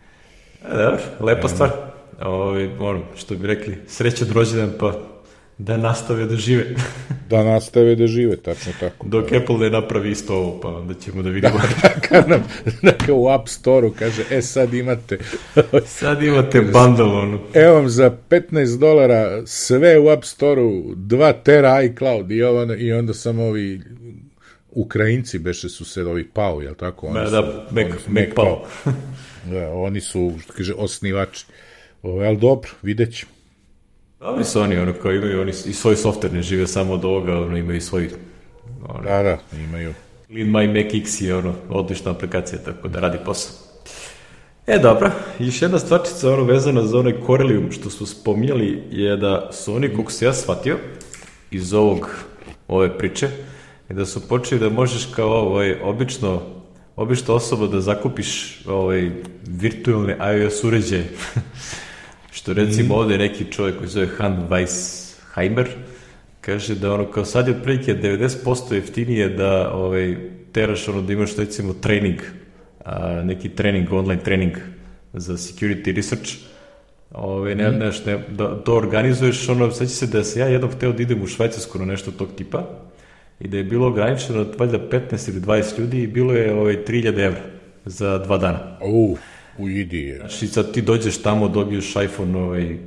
E, dobro, lepa stvar. Ovi, ono, što bi rekli, srećan rođendan, pa da nastave da žive. *laughs* da nastave da žive, tačno tako. Dok Apple ne napravi isto ovo, pa onda ćemo da vidimo. Kad *laughs* nam, neka u App Store-u kaže, e sad imate... *laughs* Sad imate bundle, ono. Evo vam za 15 dolara sve u App Store-u, 2 tera iCloud i, ovo, i onda samo ovi Ukrajinci beše su se ovi pao, jel tako? Oni Da, su, da, Mac, su Mac pao. Da, oni su, što kaže, osnivači. Ovo, ali dobro, vidjet ćemo. Dobri su oni, ono, kao imaju oni i svoj software, ne žive samo od ovoga, ono, imaju i svoj ono, Da, da, imaju. Lean My Mac X je ono, odlična aplikacija, tako da radi posao. E, dobro, još jedna stvarčica ono vezana za onaj Corellium što su spominjali je da su oni, koliko se ja shvatio, iz ovog, ove priče, i da su počeli da možeš kao ovaj, obično, obična osoba da zakupiš ovaj, virtualne iOS uređaje. *laughs* što recimo ovde je neki čovjek koji zove Han Weissheimer, kaže da ono kao sad je otprilike 90% jeftinije da ovaj, teraš ono da imaš recimo trening, a, neki trening, online trening za security research, Ove, ne, ne, ne, da to organizuješ, ono, sveća se da se ja jednom hteo da idem u Švajcarsku na nešto tog tipa i da je bilo ograničeno valjda 15 ili 20 ljudi i bilo je ovaj, 3000 evra za dva dana. U, u idi je. Znači sad ti dođeš tamo, dobiješ iPhone ovaj,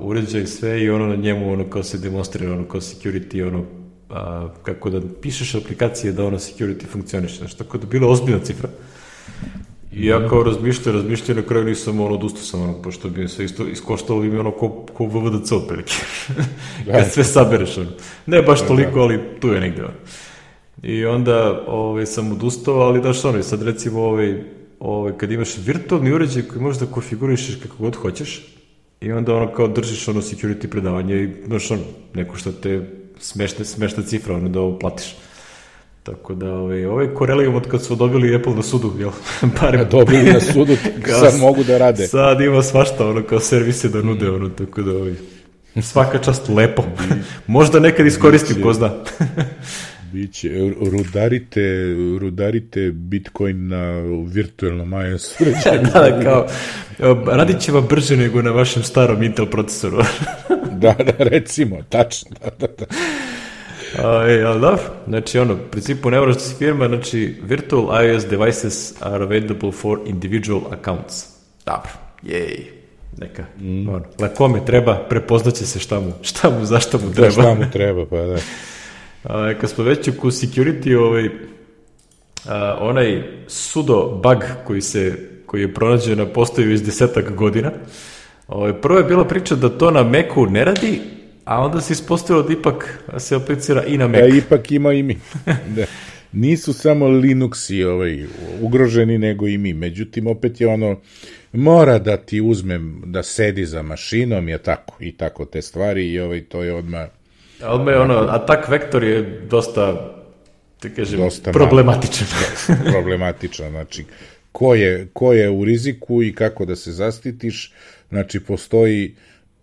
uređaj sve i ono na njemu ono kao se demonstrira ono kao security ono a, kako da pišeš aplikacije da ono security funkcioniše. Znači tako da bila ozbiljna cifra. I ja kao razmišljao, razmišljao, na kraju nisam ono, odustao sam ono, pošto bi se isto iskoštalo bi mi ono ko, ko VVDC otprilike. *laughs* Kad sve sabereš ono. Ne baš toliko, ali tu je negde ono. I onda ovaj, sam odustao, ali daš ono, sad recimo ovaj, ovaj, kad imaš virtualni uređaj koji možeš da konfigurišeš kako god hoćeš, i onda ono kao držiš ono security predavanje i znaš ono, neko što te smešna, smešna cifra ono da ovo platiš. Tako da, ovaj, ovaj Corellium od kad su dobili Apple na sudu, jel? *laughs* Barem, Dobili na sudu, *laughs* sad mogu da rade. Sad ima svašta, ono, kao servise da nude, ono, tako da, ovaj, svaka čast lepo. Možda nekad iskoristim, ko zna. *laughs* Biće, rudarite, rudarite Bitcoin na virtualnom iOS uređaju. da, da, kao, radit će vam brže nego na vašem starom Intel procesoru. da, da, recimo, tačno, da, da, da. A, e, ali dobro, znači ono, u principu ne moraš da si firma, znači virtual iOS devices are available for individual accounts. Dobro, jej, neka, mm. ono, la kome treba, prepoznaće se šta mu, šta mu, zašto mu treba. Da, šta mu treba, pa da. *laughs* A, kad smo već u security, ovaj, a, onaj sudo bug koji se koji je pronađen na postaju iz desetak godina, ovaj, prvo je bila priča da to na Macu ne radi, a onda se ispostavilo da ipak se aplicira i na Mac. Da, ipak ima i mi. *laughs* da. Nisu samo Linuxi ovaj, ugroženi, nego i mi. Međutim, opet je ono, mora da ti uzmem da sedi za mašinom, je tako, i tako te stvari, i ovaj, to je odmah... Odmah je ono, atak vektor je dosta, te kažem, dosta problematičan. problematičan, znači, ko je, ko je u riziku i kako da se zastitiš, znači, postoji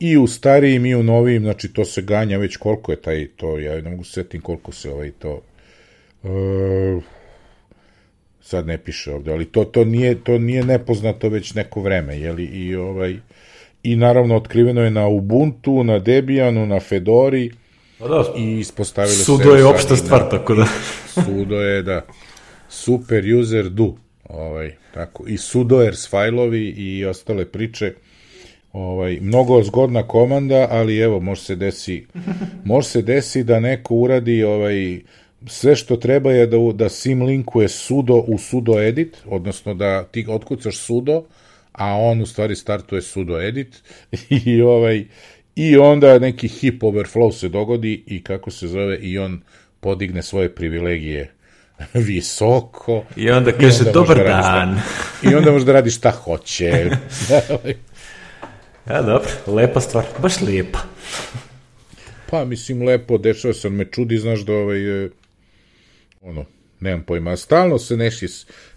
i u starijim i u novijim, znači to se ganja već koliko je taj, to ja ne mogu setim koliko se ovaj to, uh, sad ne piše ovde, ali to, to, nije, to nije nepoznato već neko vreme, jeli, i ovaj, i naravno otkriveno je na Ubuntu, na Debianu, na Fedori, Pa da, i ispostavili sudo je opšta stvar, tako da. *laughs* sudo je, da, super user do, ovaj, tako, i sudoers fajlovi i ostale priče, ovaj, mnogo zgodna komanda, ali evo, može se desi, *laughs* može se desi da neko uradi ovaj, sve što treba je da, da sim linkuje sudo u sudo edit, odnosno da ti otkucaš sudo, a on u stvari startuje sudo edit *laughs* i ovaj i onda neki hip overflow se dogodi i kako se zove i on podigne svoje privilegije *laughs* visoko. I onda kaže, onda dobar da dan. Šta, I onda može da radi šta hoće. Ja, dobro, lepa stvar, baš lijepa. pa, mislim, lepo, dešava se, on me čudi, znaš da ovaj, e, ono, nemam pojma, stalno se neši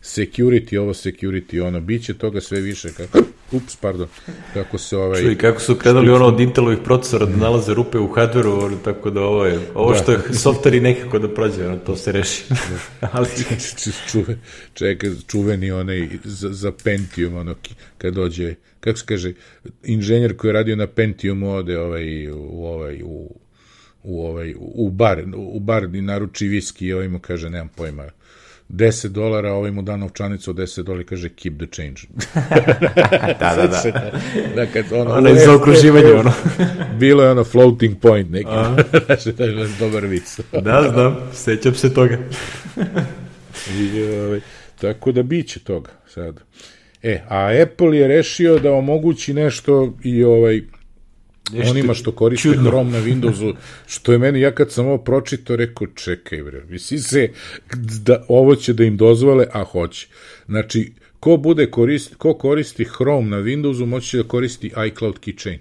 security, ovo security, ono, bit će toga sve više, kako, ups, pardon, kako se ovaj... Čuj, kako su krenuli ono od Intelovih procesora da nalaze rupe u hardwareu, ono, tako da ovo je, ovo Da. što je softveri nekako da prođe, ono, to se reši. *laughs* Ali, *laughs* čuve, čeka, čuveni onaj za, za Pentium, ono, kad dođe, kako se kaže, inženjer koji je radio na Pentiumu ode ovaj, u, ovaj, u, u, ovaj, u bar, u bar i naruči viski i ovaj mu kaže, nemam pojma, 10 dolara, ovaj mu da novčanicu od 10 dolara i kaže keep the change. *laughs* da, da, da. da, kad ono, Ono je za okruživanje, ono. *laughs* Bilo je ono floating point neki. *laughs* Znači, to je dobar vic. Da, znam, sećam se toga. I, ovaj, tako da biće toga sad. E, a Apple je rešio da omogući nešto i ovaj Nešto onima što koriste čudno. Chrome na Windowsu, što je meni, ja kad sam ovo pročitao, rekao, čekaj bre, misli se da ovo će da im dozvole, a hoće. Znači, ko bude koristi, ko koristi Chrome na Windowsu, moći će da koristi iCloud Keychain.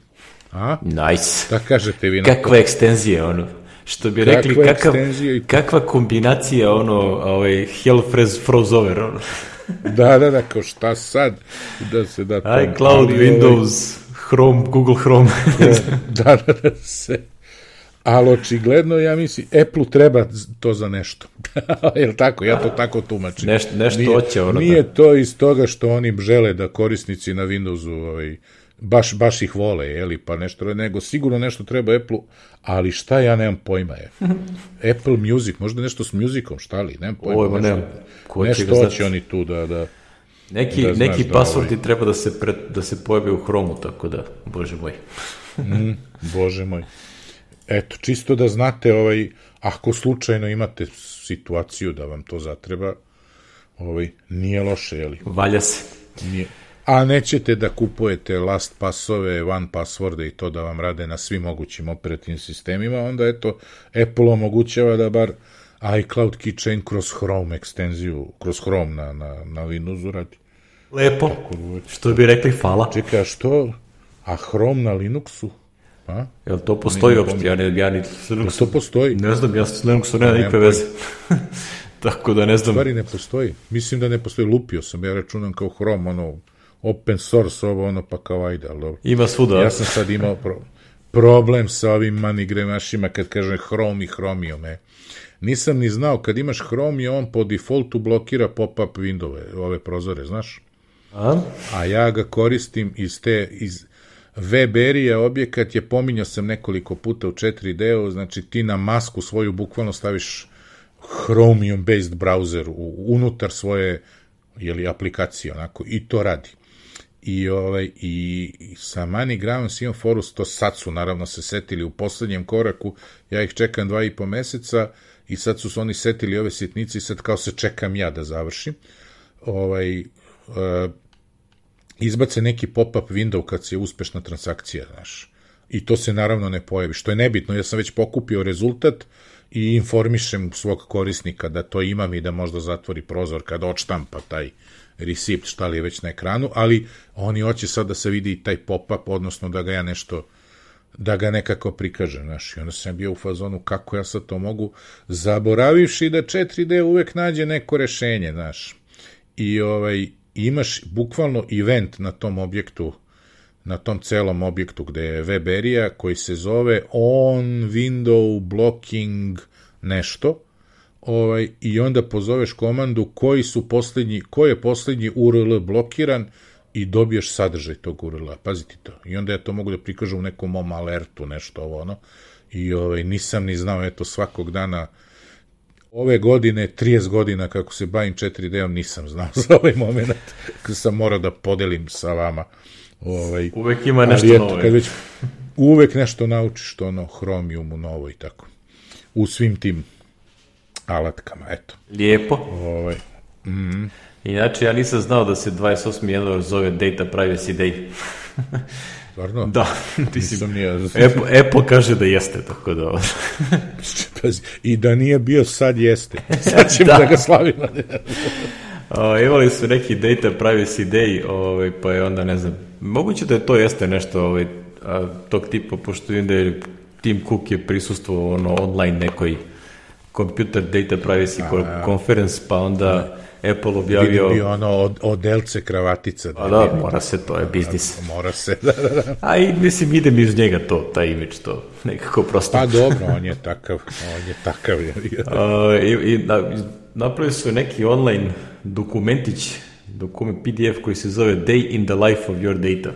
A? Nice. Da kažete vi na to? Kakva ekstenzija, ono. Što bi Kakva rekli, kakav, ekstenzija i- kakva kombinacija, ono, ovaj, hell froze, froze over, ono. Da, da, da, kao šta sad da se da to... iCloud, ovaj, Windows, Chrome, Google Chrome. *laughs* da, da, da se... Ali očigledno, ja mislim, Apple treba to za nešto. *laughs* Jel tako? Ja to tako tumačim. Neš, nešto nije, hoće, ono. Nije da. to iz toga što oni žele da korisnici na Windowsu ovaj, baš, baš ih vole, jeli, pa nešto, nego sigurno nešto treba Apple, ali šta ja nemam pojma je. *laughs* Apple Music, možda nešto s musicom, šta li, nemam pojma. Oj, ma nešto, nemam. Ko će nešto hoće oni tu da, da, Neki, da znaš neki da, pasvordi treba da se, pred, da se pojave u Chromu, tako da, bože moj. *laughs* Bože moj. Eto, čisto da znate, ovaj, ako slučajno imate situaciju da vam to zatreba, ovaj, nije loše, jeli? Valja se. Nije. A nećete da kupujete last pasove, one passworde i to da vam rade na svim mogućim operativnim sistemima, onda eto, Apple omogućava da bar iCloud Keychain kroz Chrome ekstenziju, kroz Chrome na, na, na Windowsu radi. Lepo. Što bi rekli, hvala. Čekaj, a što? A Chrome na Linuxu? A? Jel to postoji uopšte? Ja, ne, ja ni s Linuxom, to postoji? ne znam, ja s Linuxom nema nikakve veze. *laughs* tako da ne znam. stvari ne postoji. Mislim da ne postoji, lupio sam, ja računam kao Chrome, ono, open source, ovo, ono, pa kao ajde, ali dobro. Ima svuda. Ja sam sad imao pro, problem sa ovim manigremašima kad kažem Chrome i Chromium, e. Nisam ni znao, kad imaš Chromium, on po defaultu blokira pop-up windove, ove prozore, znaš? A? a ja ga koristim iz te, iz web erija objekat je, pominjao sam nekoliko puta u 4D-u, znači ti na masku svoju bukvalno staviš Chromium based browser u, unutar svoje jeli, aplikacije, onako, i to radi. I, ovaj, i, i sa MoneyGram s imam foru, to sad su naravno se setili u poslednjem koraku, ja ih čekam dva i po meseca i sad su se oni setili ove sitnice i sad kao se čekam ja da završim. Ovaj, uh, izbace neki pop-up window kad se uspešna transakcija, znaš. I to se naravno ne pojavi, što je nebitno, ja sam već pokupio rezultat i informišem svog korisnika da to imam i da možda zatvori prozor kada odštampa taj receipt, šta li je već na ekranu, ali oni hoće sad da se vidi taj pop-up, odnosno da ga ja nešto da ga nekako prikažem, znaš, i onda sam bio u fazonu kako ja sad to mogu, zaboravivši da 4D uvek nađe neko rešenje, znaš, i ovaj, imaš bukvalno event na tom objektu na tom celom objektu gde je web area koji se zove on window blocking nešto ovaj, i onda pozoveš komandu koji su poslednji, koji je poslednji URL blokiran i dobiješ sadržaj tog URL-a. Pazite to. I onda ja to mogu da prikažem u nekom mom alertu, nešto ovo, ono. I ovaj, nisam ni znao, eto, svakog dana ove godine, 30 godina kako se bavim 4D-om, nisam znao *laughs* za ovaj moment. sam morao da podelim sa vama. Ovaj, uvek ima nešto eto, novo. Kad već, uvek nešto naučiš, to ono, Chromiumu novo i tako. U svim tim alatkama, eto. Lijepo. Ovaj, mm, Inače, ja nisam znao da se 28. januar zove Data Privacy Day. *laughs* Stvarno? Da, *laughs* ti si... Nisam nije... Apple, Apple kaže da jeste, tako da... *laughs* Pazi, I da nije bio, sad jeste. Sad ćemo da. da ga slavimo. o, imali su neki Data Privacy Day, ovaj, pa je onda, ne znam, moguće da je to jeste nešto ovaj, a, tog tipa, pošto vidim da je Tim Cook je prisustuo ono, online nekoj computer data privacy a, conference, pa onda Apple objavio... Vidim bio ono od, odelce kravatica. Da, da, mora se, to je biznis. Mora se, da, da, da. A i mislim, idem iz njega to, taj imidž, to nekako prosto. Pa dobro, on je takav, on je takav. Je. uh, I, i na, napravili su neki online dokumentić, dokument PDF koji se zove Day in the Life of Your Data.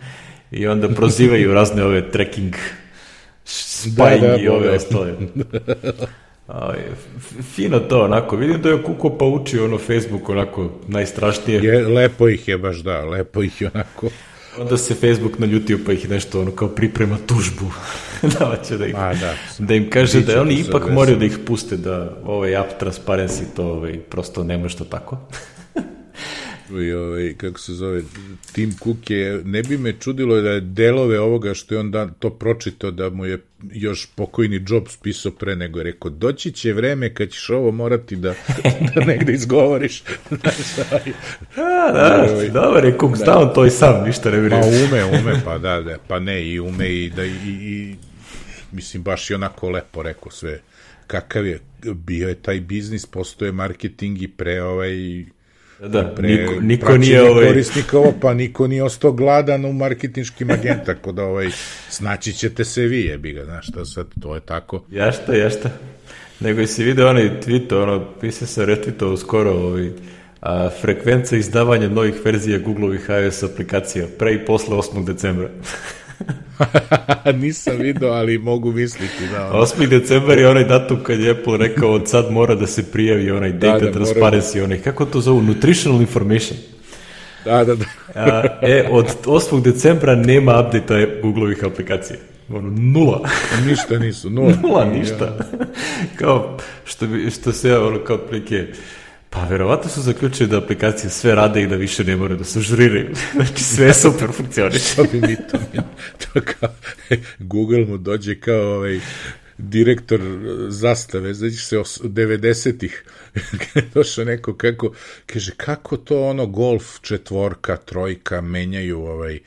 *laughs* I onda prozivaju razne ove tracking spying da, da, i ove ostale. *laughs* A, fino to, onako, vidim da je Kuko pa uči ono Facebook onako najstrašnije. Je, lepo ih je baš, da, lepo ih je onako. Onda se Facebook naljutio pa ih nešto ono kao priprema tužbu. *laughs* da, će da, ih, A, da, da im kaže da oni ipak moraju da ih puste da ovaj app transparency to ovaj, prosto ne može to tako i ovaj, kako se zove, Tim Cook je, ne bi me čudilo da je delove ovoga što je on dan, to pročitao da mu je još pokojni Jobs pisao pre nego je rekao, doći će vreme kad ćeš ovo morati da, *laughs* da negde izgovoriš. A, da, ovaj, dobar je Cook, da. on to i sam, ništa ne vjerujem. Pa ume, ume, *laughs* pa da, da, pa ne, i ume i da, i, i mislim, baš je onako lepo rekao sve kakav je bio je taj biznis, postoje marketing i pre ovaj Da, pre, niko, niko nije ovaj... korisnika ovo, pa niko nije ostao gladan u marketinškim agent, tako da ovaj, snaći ćete se vi, jebi ga, znaš šta sad, to je tako. Jašta, jašta. Nego i si video onaj tweet, ono, pisa se retweetovao skoro, ovaj, a, frekvenca izdavanja novih verzija Google-ovih iOS aplikacija, pre i posle 8. decembra. *laughs* *laughs* Nisam video, ali mogu misliti. Da, ono. 8. decembar je onaj datum kad je Apple rekao od sad mora da se prijavi onaj da, data da, transparency, da... onaj, kako to zovu, nutritional information. Da, da, da. *laughs* A, e, od 8. decembra nema update-a Google-ovih aplikacija. Ono, nula. ništa nisu, *laughs* nula. nula, ništa. kao, što, bi, što se, ono, kao prike, Pa verovatno su zaključili da aplikacije sve rade i da više ne moraju da se žuriraju. *laughs* znači sve super funkcioniše. Što bi mi to, to kao, Google mu dođe kao ovaj, direktor zastave, znači se 90-ih, *laughs* došao neko kako, kaže, kako to ono golf četvorka, trojka menjaju ovaj,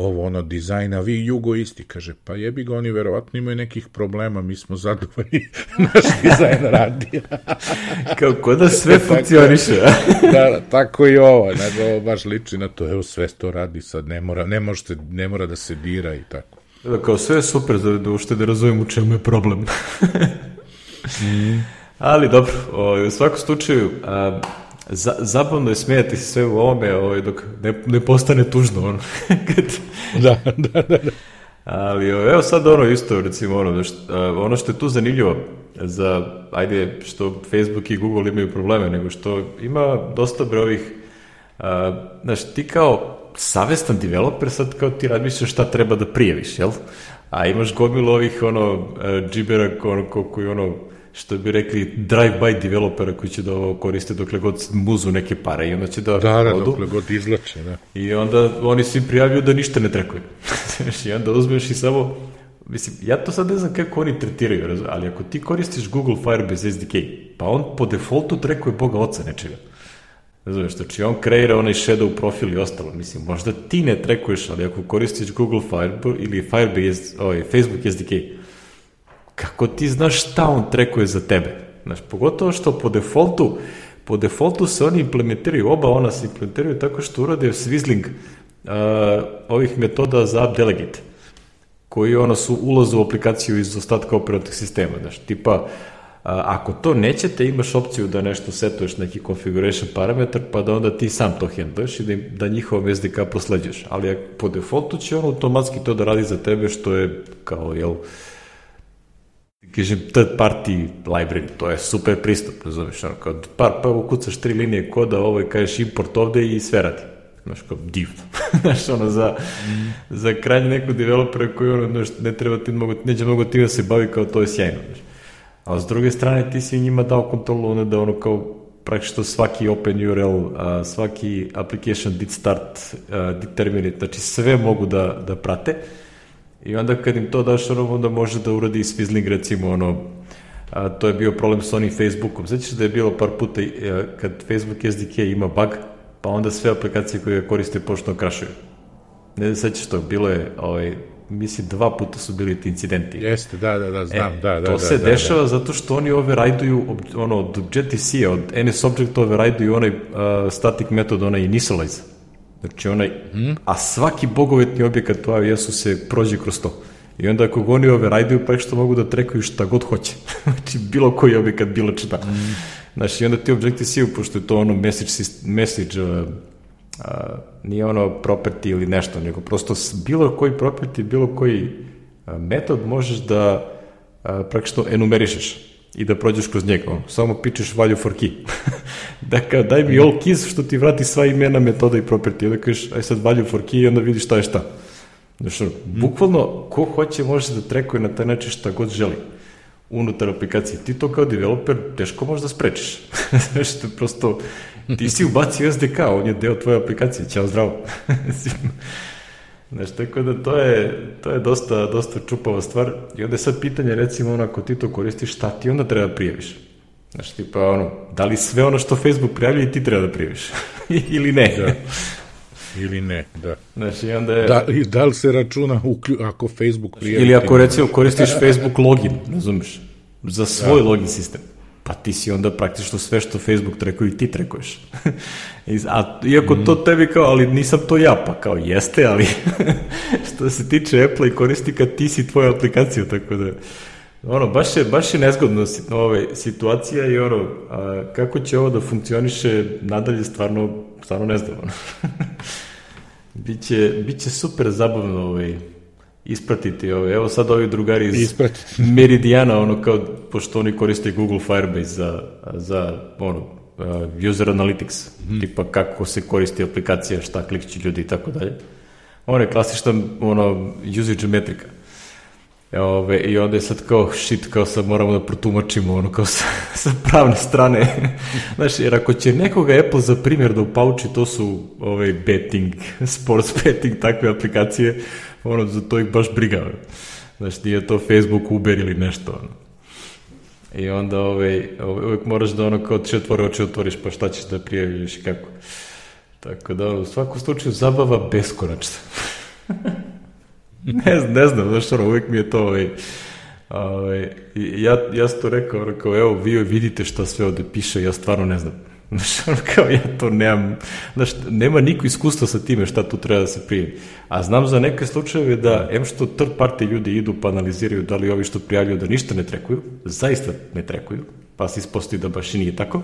ovo ono dizajna, vi jugo isti, kaže, pa jebi ga, oni verovatno imaju nekih problema, mi smo zadovoljni, *laughs* naš dizajn radi. *laughs* Kako da sve *laughs* funkcioniše. da, tako i ovo, nego ovo baš liči na to, evo sve to radi sad, ne mora, ne, možete, ne mora da se dira i tako. Da, kao sve je super, da, da ušte da razumijem u čemu je problem. mm. Ali dobro, o, u svakom slučaju, a, za, zabavno je smijati se sve u ovome ovaj, dok ne, ne postane tužno. Ono. *laughs* da, da, da, da. Ali evo sad ono isto, recimo ono, da što, ono što je tu zanimljivo za, ajde, što Facebook i Google imaju probleme, nego što ima dosta brojih, znaš, ti kao savestan developer sad kao ti razmišljaš šta treba da prijaviš, jel? A imaš gomilu ovih ono džibera ono, koji ono što bi rekli drive-by developera koji će da ovo koriste dokle god muzu neke pare i onda će da, da, da odu. dokle god izlače, da. I onda oni svi prijavljuju da ništa ne trekuje. I onda uzmeš i samo Mislim, ja to sad ne znam kako oni tretiraju, ali ako ti koristiš Google Firebase SDK, pa on po defaultu trekuje Boga oca nečega. Razumeš, znači on kreira onaj shadow profil i ostalo. Mislim, možda ti ne trekuješ, ali ako koristiš Google Firebase ili Firebase, ovaj, Facebook SDK, kako ti znaš šta on trekuje za tebe? Znaš, pogotovo što po defaultu, po defaultu se oni implementiraju, oba ona se implementiraju tako što urade swizzling uh, ovih metoda za app delegate, koji ono su ulaze u aplikaciju iz ostatka operativnog sistema. Znaš, tipa, ako to nećete, imaš opciju da nešto setuješ neki configuration parametar, pa da onda ti sam to handluješ i da, da njihov SDK prosleđuješ. Ali po defaultu će on automatski to da radi za tebe, što je kao, jel, kažem, third party library, to je super pristup, razumiješ, ono, kao par, pa ukucaš tri linije koda, ovo je kažeš import ovde i sve radi. Znaš, kao divno. *laughs* znaš, ono, za, mm. za krajnje neku developera koji, ono, znaš, ne treba ti mnogo, neće mnogo ti da se bavi kao to je sjajno, znaš. A s druge strane ti si njima dao kontrolu ono da ono kao praktično svaki open URL, a, svaki application did start, a, did terminate, znači sve mogu da, da prate i onda kad im to daš ono, onda može da uradi i Swizzling recimo ono, a, to je bio problem sa onim Facebookom. Znači da je bilo par puta a, kad Facebook SDK ima bug, pa onda sve aplikacije koje ga koriste pošto krašuju. Ne sećaš to, bilo je ovaj, mislim, dva puta su bili ti incidenti. Jeste, da, da, da, znam, e, da, da. To da, se da, dešava da. zato što oni override-uju, ono, od Objective-C, od NS Object override-uju onaj uh, static metod, onaj initialize. Znači onaj, hmm? a svaki bogovetni objekat u iOS-u se prođe kroz to. I onda ako oni override-uju, pa što mogu da trekuju šta god hoće. *laughs* znači, bilo koji objekat, bilo četa. Hmm. Znači, onda ti Objective-C, pošto je to ono message, message uh, a, nije ono property ili nešto, nego prosto bilo koji property, bilo koji a, metod možeš da a, praktično enumerišeš i da prođeš kroz njega. Samo pičeš value for key. *laughs* da kao, daj mi all keys što ti vrati sva imena, metoda i property. Onda kažeš, aj sad value for key i onda vidiš šta je šta. Znači, bukvalno, ko hoće može da trekuje na taj način šta god želi unutar aplikacije. Ti to kao developer teško možeš da sprečiš. *laughs* Znači, to prosto Ti si ubacio SDK, on je deo tvoje aplikacije, ćao zdravo. *laughs* Znaš, tako da to je, to je dosta, dosta čupava stvar. I onda je sad pitanje, recimo, ono, ako ti to koristiš, šta ti onda treba da prijaviš? Znaš, tipa, ono, da li sve ono što Facebook prijavljuje ti treba da prijaviš? *laughs* Ili ne? Da. Ili ne, da. Znaš, i onda je... Da, i da li se računa uklju, ako Facebook prijavi? Ili ako, recimo, koristiš Facebook login, razumeš? Za svoj da. login sistem pa ti si onda praktično sve što Facebook trekuje i ti trekuješ. *laughs* A, iako mm. to tebi kao, ali nisam to ja, pa kao jeste, ali *laughs* što se tiče Apple i korisnika, ti si tvoja aplikacija, tako da ono, baš je, baš je nezgodno ove, situacija i ono, a, kako će ovo da funkcioniše nadalje, stvarno, stvarno ne znam. *laughs* Biće, biće super zabavno ovaj, ispratiti ove. Evo sad ovi drugari iz ispratiti. *laughs* Meridiana, ono kao, pošto oni koriste Google Firebase za, za ono, uh, user analytics, mm. tipa kako se koristi aplikacija, šta klikći ljudi i tako dalje. Ono je klasična ono, usage metrika. Ove, I onda je sad kao, shit, kao sad moramo da protumačimo ono kao sa, *laughs* sa pravne strane. *laughs* Znaš, jer ako će nekoga Apple za primjer da upauči, to su ove, betting, sports betting, takve aplikacije, ono, za to ih baš briga. Znaš, nije to Facebook, Uber ili nešto, ono. I onda ovaj, ovaj, uvek moraš da ono kao tri otvore oči otvoriš pa šta ćeš da prijaviš i kako. Tako da u svakom slučaju zabava beskonačna. *laughs* ne, ne znam, znaš ono, uvek mi je to ovaj, ovaj, ja, ja sam to rekao, ono, kao evo vi vidite šta sve ovde piše, ja stvarno ne znam. Znaš, ono kao ja to nemam, znaš, nema niko iskustva sa time šta tu treba da se prijavi. A znam za neke slučajeve da, em što third party ljudi idu pa analiziraju da li ovi što prijavljuju da ništa ne trekuju, zaista ne trekuju, pa se ispostoji da baš i nije tako.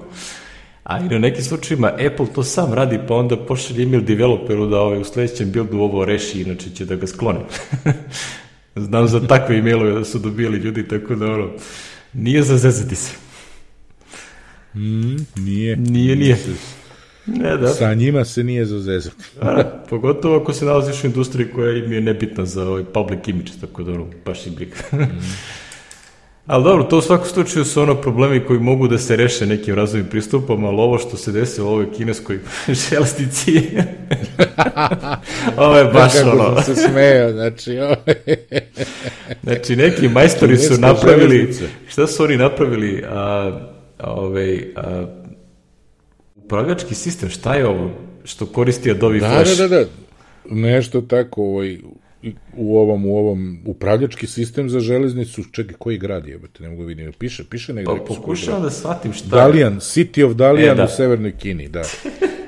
A i na nekim slučajima Apple to sam radi, pa onda pošalje email developeru da ovaj, u sledećem buildu ovo reši, inače će da ga sklone. *laughs* Znam za takve e-mailove da su dobijali ljudi, tako da ono, nije za zezati se. Mm, nije. Nije, nije. Ne, da. Sa njima se nije za zezati. da, pogotovo ako se nalaziš u industriji koja im je nebitna za ovaj public image, tako da ono, baš i briga. mm. *laughs* Ali dobro, to u svakom slučaju su ono problemi koji mogu da se reše nekim razvojim pristupom, ali ovo što se desilo u ovoj kineskoj *laughs* železnici, *laughs* ovo je baš Kako ono... se smeo, znači... Ovo... znači, neki majstori su napravili... Šta su oni napravili? A, ovaj, a, upravljački sistem, šta je ovo što koristi Adobe da, Flash? Da, da, da, nešto tako, ovaj, u ovom u ovom upravljački sistem za železnicu, čekaj, koji grad je, ne mogu da vidim, piše, piše negde. Pa pokušavam da shvatim šta Dalian, City of Dalian e, da. u severnoj Kini, da.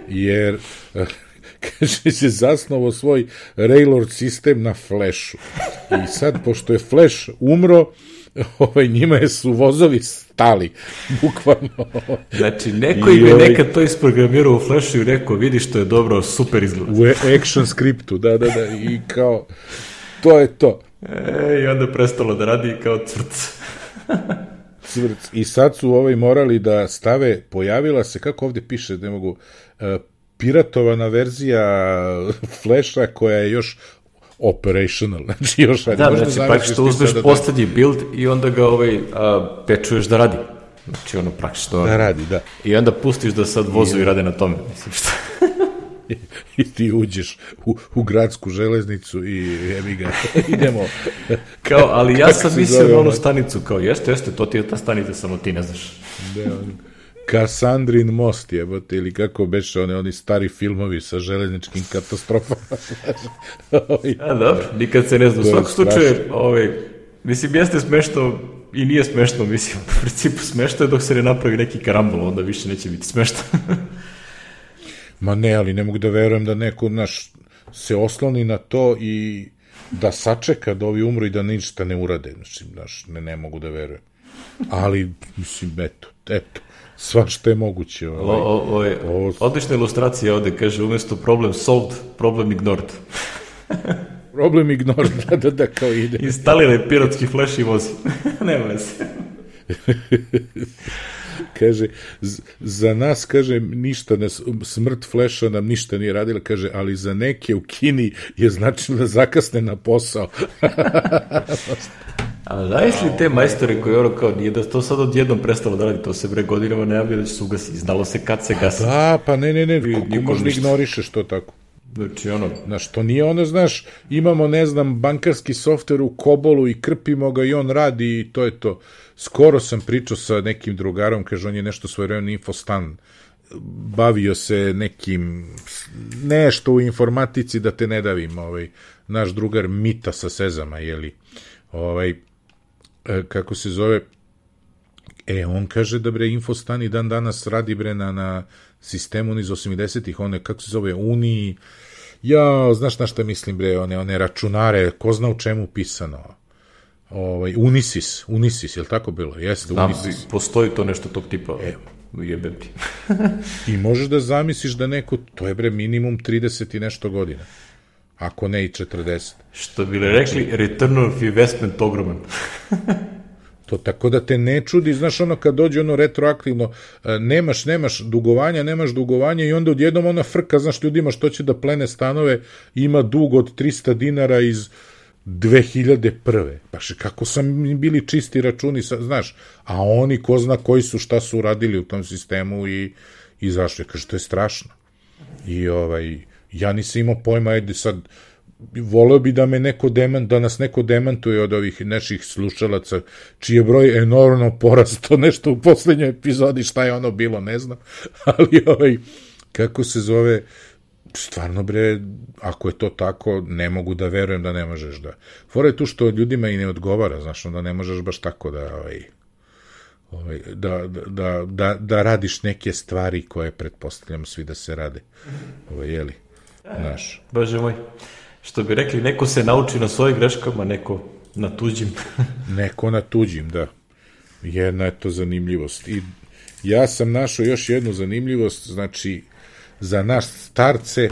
Jer *laughs* kaže, je zasnovo svoj Railord sistem na Flashu. I sad, pošto je Flash umro, *laughs* ovaj, njima je su vozovi stali, *laughs* bukvalno. Znači, neko im je ovaj, nekad to isprogramirao u Flashu i rekao, vidi što je dobro, super izgleda. U action skriptu, da, da, da, i kao, to je to. E, I onda prestalo da radi kao crc. *laughs* crc. I sad su ovaj morali da stave, pojavila se, kako ovde piše, ne mogu, uh, piratovana verzija Flasha koja je još operational, *laughs* znači još radi. Da, znači, pa što uzmeš da poslednji build i onda ga ovaj, a, pečuješ da radi. Znači, ono, praktično. Da radi, da. I onda pustiš da sad vozovi I, rade na tome. Mislim, šta? *laughs* I ti uđeš u, u gradsku železnicu i jebi ga, *laughs* idemo. kao, ali ja sam mislio na onu stanicu, kao, jeste, jeste, to ti je ta stanica, samo ti ne znaš. Da, Kasandrin most jebote, ili kako beše one, oni stari filmovi sa železničkim katastrofama. *laughs* A, dobro, nikad se ne zna. U svakom slučaju, ovaj, mislim, jeste smešno i nije smešno, mislim, *laughs* u principu smešno je dok se ne napravi neki karambol, onda više neće biti smešno. *laughs* Ma ne, ali ne mogu da verujem da neko naš se osloni na to i da sačeka da ovi umru i da ništa ne urade. Znači, naš, ne, ne mogu da verujem. Ali, mislim, eto, eto svašta je moguće. Ovaj, o, o, ovo... Odlična ilustracija ovde, kaže, umesto problem solved, problem ignored. *laughs* problem ignored, da, da, da, kao ide. Instaliraj pirotski flash i vozi. *laughs* Nema se. *laughs* kaže, za nas, kaže, ništa, ne, smrt fleša nam ništa nije radila, kaže, ali za neke u Kini je značilo da zakasne na posao. A znaš li te majstore koji ono kao nije da to sad odjednom prestalo da radi, to se bre godinama najavlja da će se ugasi, znalo se kad se gasi. Da, pa ne, ne, ne, kako možda ignorišeš to tako. Znači, ono... Znaš, to nije ono, znaš, imamo, ne znam, bankarski softver u Kobolu i krpimo ga i on radi i to je to. Skoro sam pričao sa nekim drugarom, kaže, on je nešto svoje vremena infostan bavio se nekim nešto u informatici da te ne davim, ovaj, naš drugar Mita sa Sezama, jeli, ovaj, kako se zove, e, on kaže da bre Infostan i dan danas radi bre na, na sistemu iz 80-ih, one, kako se zove, Uniji, ja, znaš na šta mislim bre, one, one računare, ko zna u čemu pisano, ovaj, Unisys, Unisys, je li tako bilo? Jeste, Znam, Unisys. postoji to nešto tog tipa. E, jebem ti. I možeš da zamisliš da neko, to je bre minimum 30 i nešto godina ako ne i 40. Što bi li rekli, return of investment ogroman. *laughs* to tako da te ne čudi, znaš ono kad dođe ono retroaktivno, e, nemaš, nemaš dugovanja, nemaš dugovanja i onda odjednom ona frka, znaš ljudima što će da plene stanove, ima dug od 300 dinara iz 2001. Baš kako sam bili čisti računi, znaš, a oni ko zna koji su, šta su uradili u tom sistemu i, i zašto je, kaže, to je strašno. I ovaj, Ja nisam imao pojma, ajde sad, voleo bi da me neko demant, da nas neko demantuje od ovih naših slušalaca, čiji je broj enormno porasto *laughs* nešto u poslednjoj epizodi, šta je ono bilo, ne znam, *laughs* ali ovaj, kako se zove, stvarno bre, ako je to tako, ne mogu da verujem da ne možeš da. Fora je tu što ljudima i ne odgovara, znaš, onda ne možeš baš tako da, ovaj, ovaj, da, da, da, da radiš neke stvari koje pretpostavljam svi da se rade. Ovaj, jeli? Znaš. Bože moj. Što bi rekli, neko se nauči na svojim greškama, neko na tuđim. *laughs* neko na tuđim, da. Jedna je to zanimljivost. I ja sam našao još jednu zanimljivost, znači, za naš starce,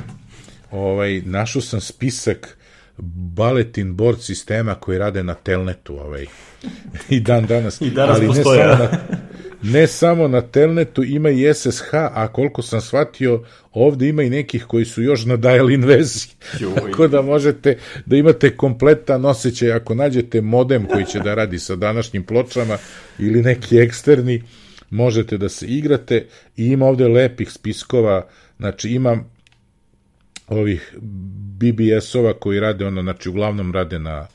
ovaj, našao sam spisak baletin board sistema koji rade na telnetu, ovaj, *laughs* i dan danas. I danas ali postoje. Ne samo, na, *laughs* ne samo na telnetu, ima i SSH, a koliko sam shvatio, ovde ima i nekih koji su još na dial-in vezi. *laughs* Tako da možete da imate kompletan osjećaj ako nađete modem koji će da radi sa današnjim pločama ili neki eksterni, možete da se igrate i ima ovde lepih spiskova, znači ima ovih BBS-ova koji rade ono, znači uglavnom rade na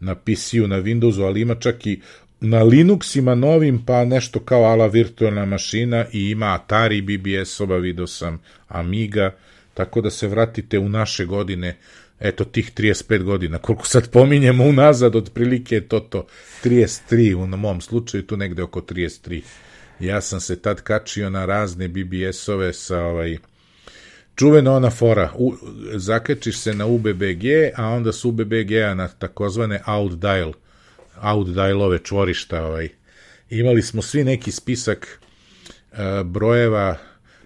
na PC-u, na Windowsu, ali ima čak i na Linuxima novim, pa nešto kao ala virtualna mašina i ima Atari BBS-ova, vidio sam Amiga, tako da se vratite u naše godine, eto tih 35 godina, koliko sad pominjemo unazad, otprilike je to to, 33 u mom slučaju, tu negde oko 33. Ja sam se tad kačio na razne BBS-ove sa ovaj, čuvena ona fora, u, zakačiš se na UBBG, a onda s UBBG-a na takozvane outdial, outdialove čvorišta, ovaj. Imali smo svi neki spisak uh, brojeva,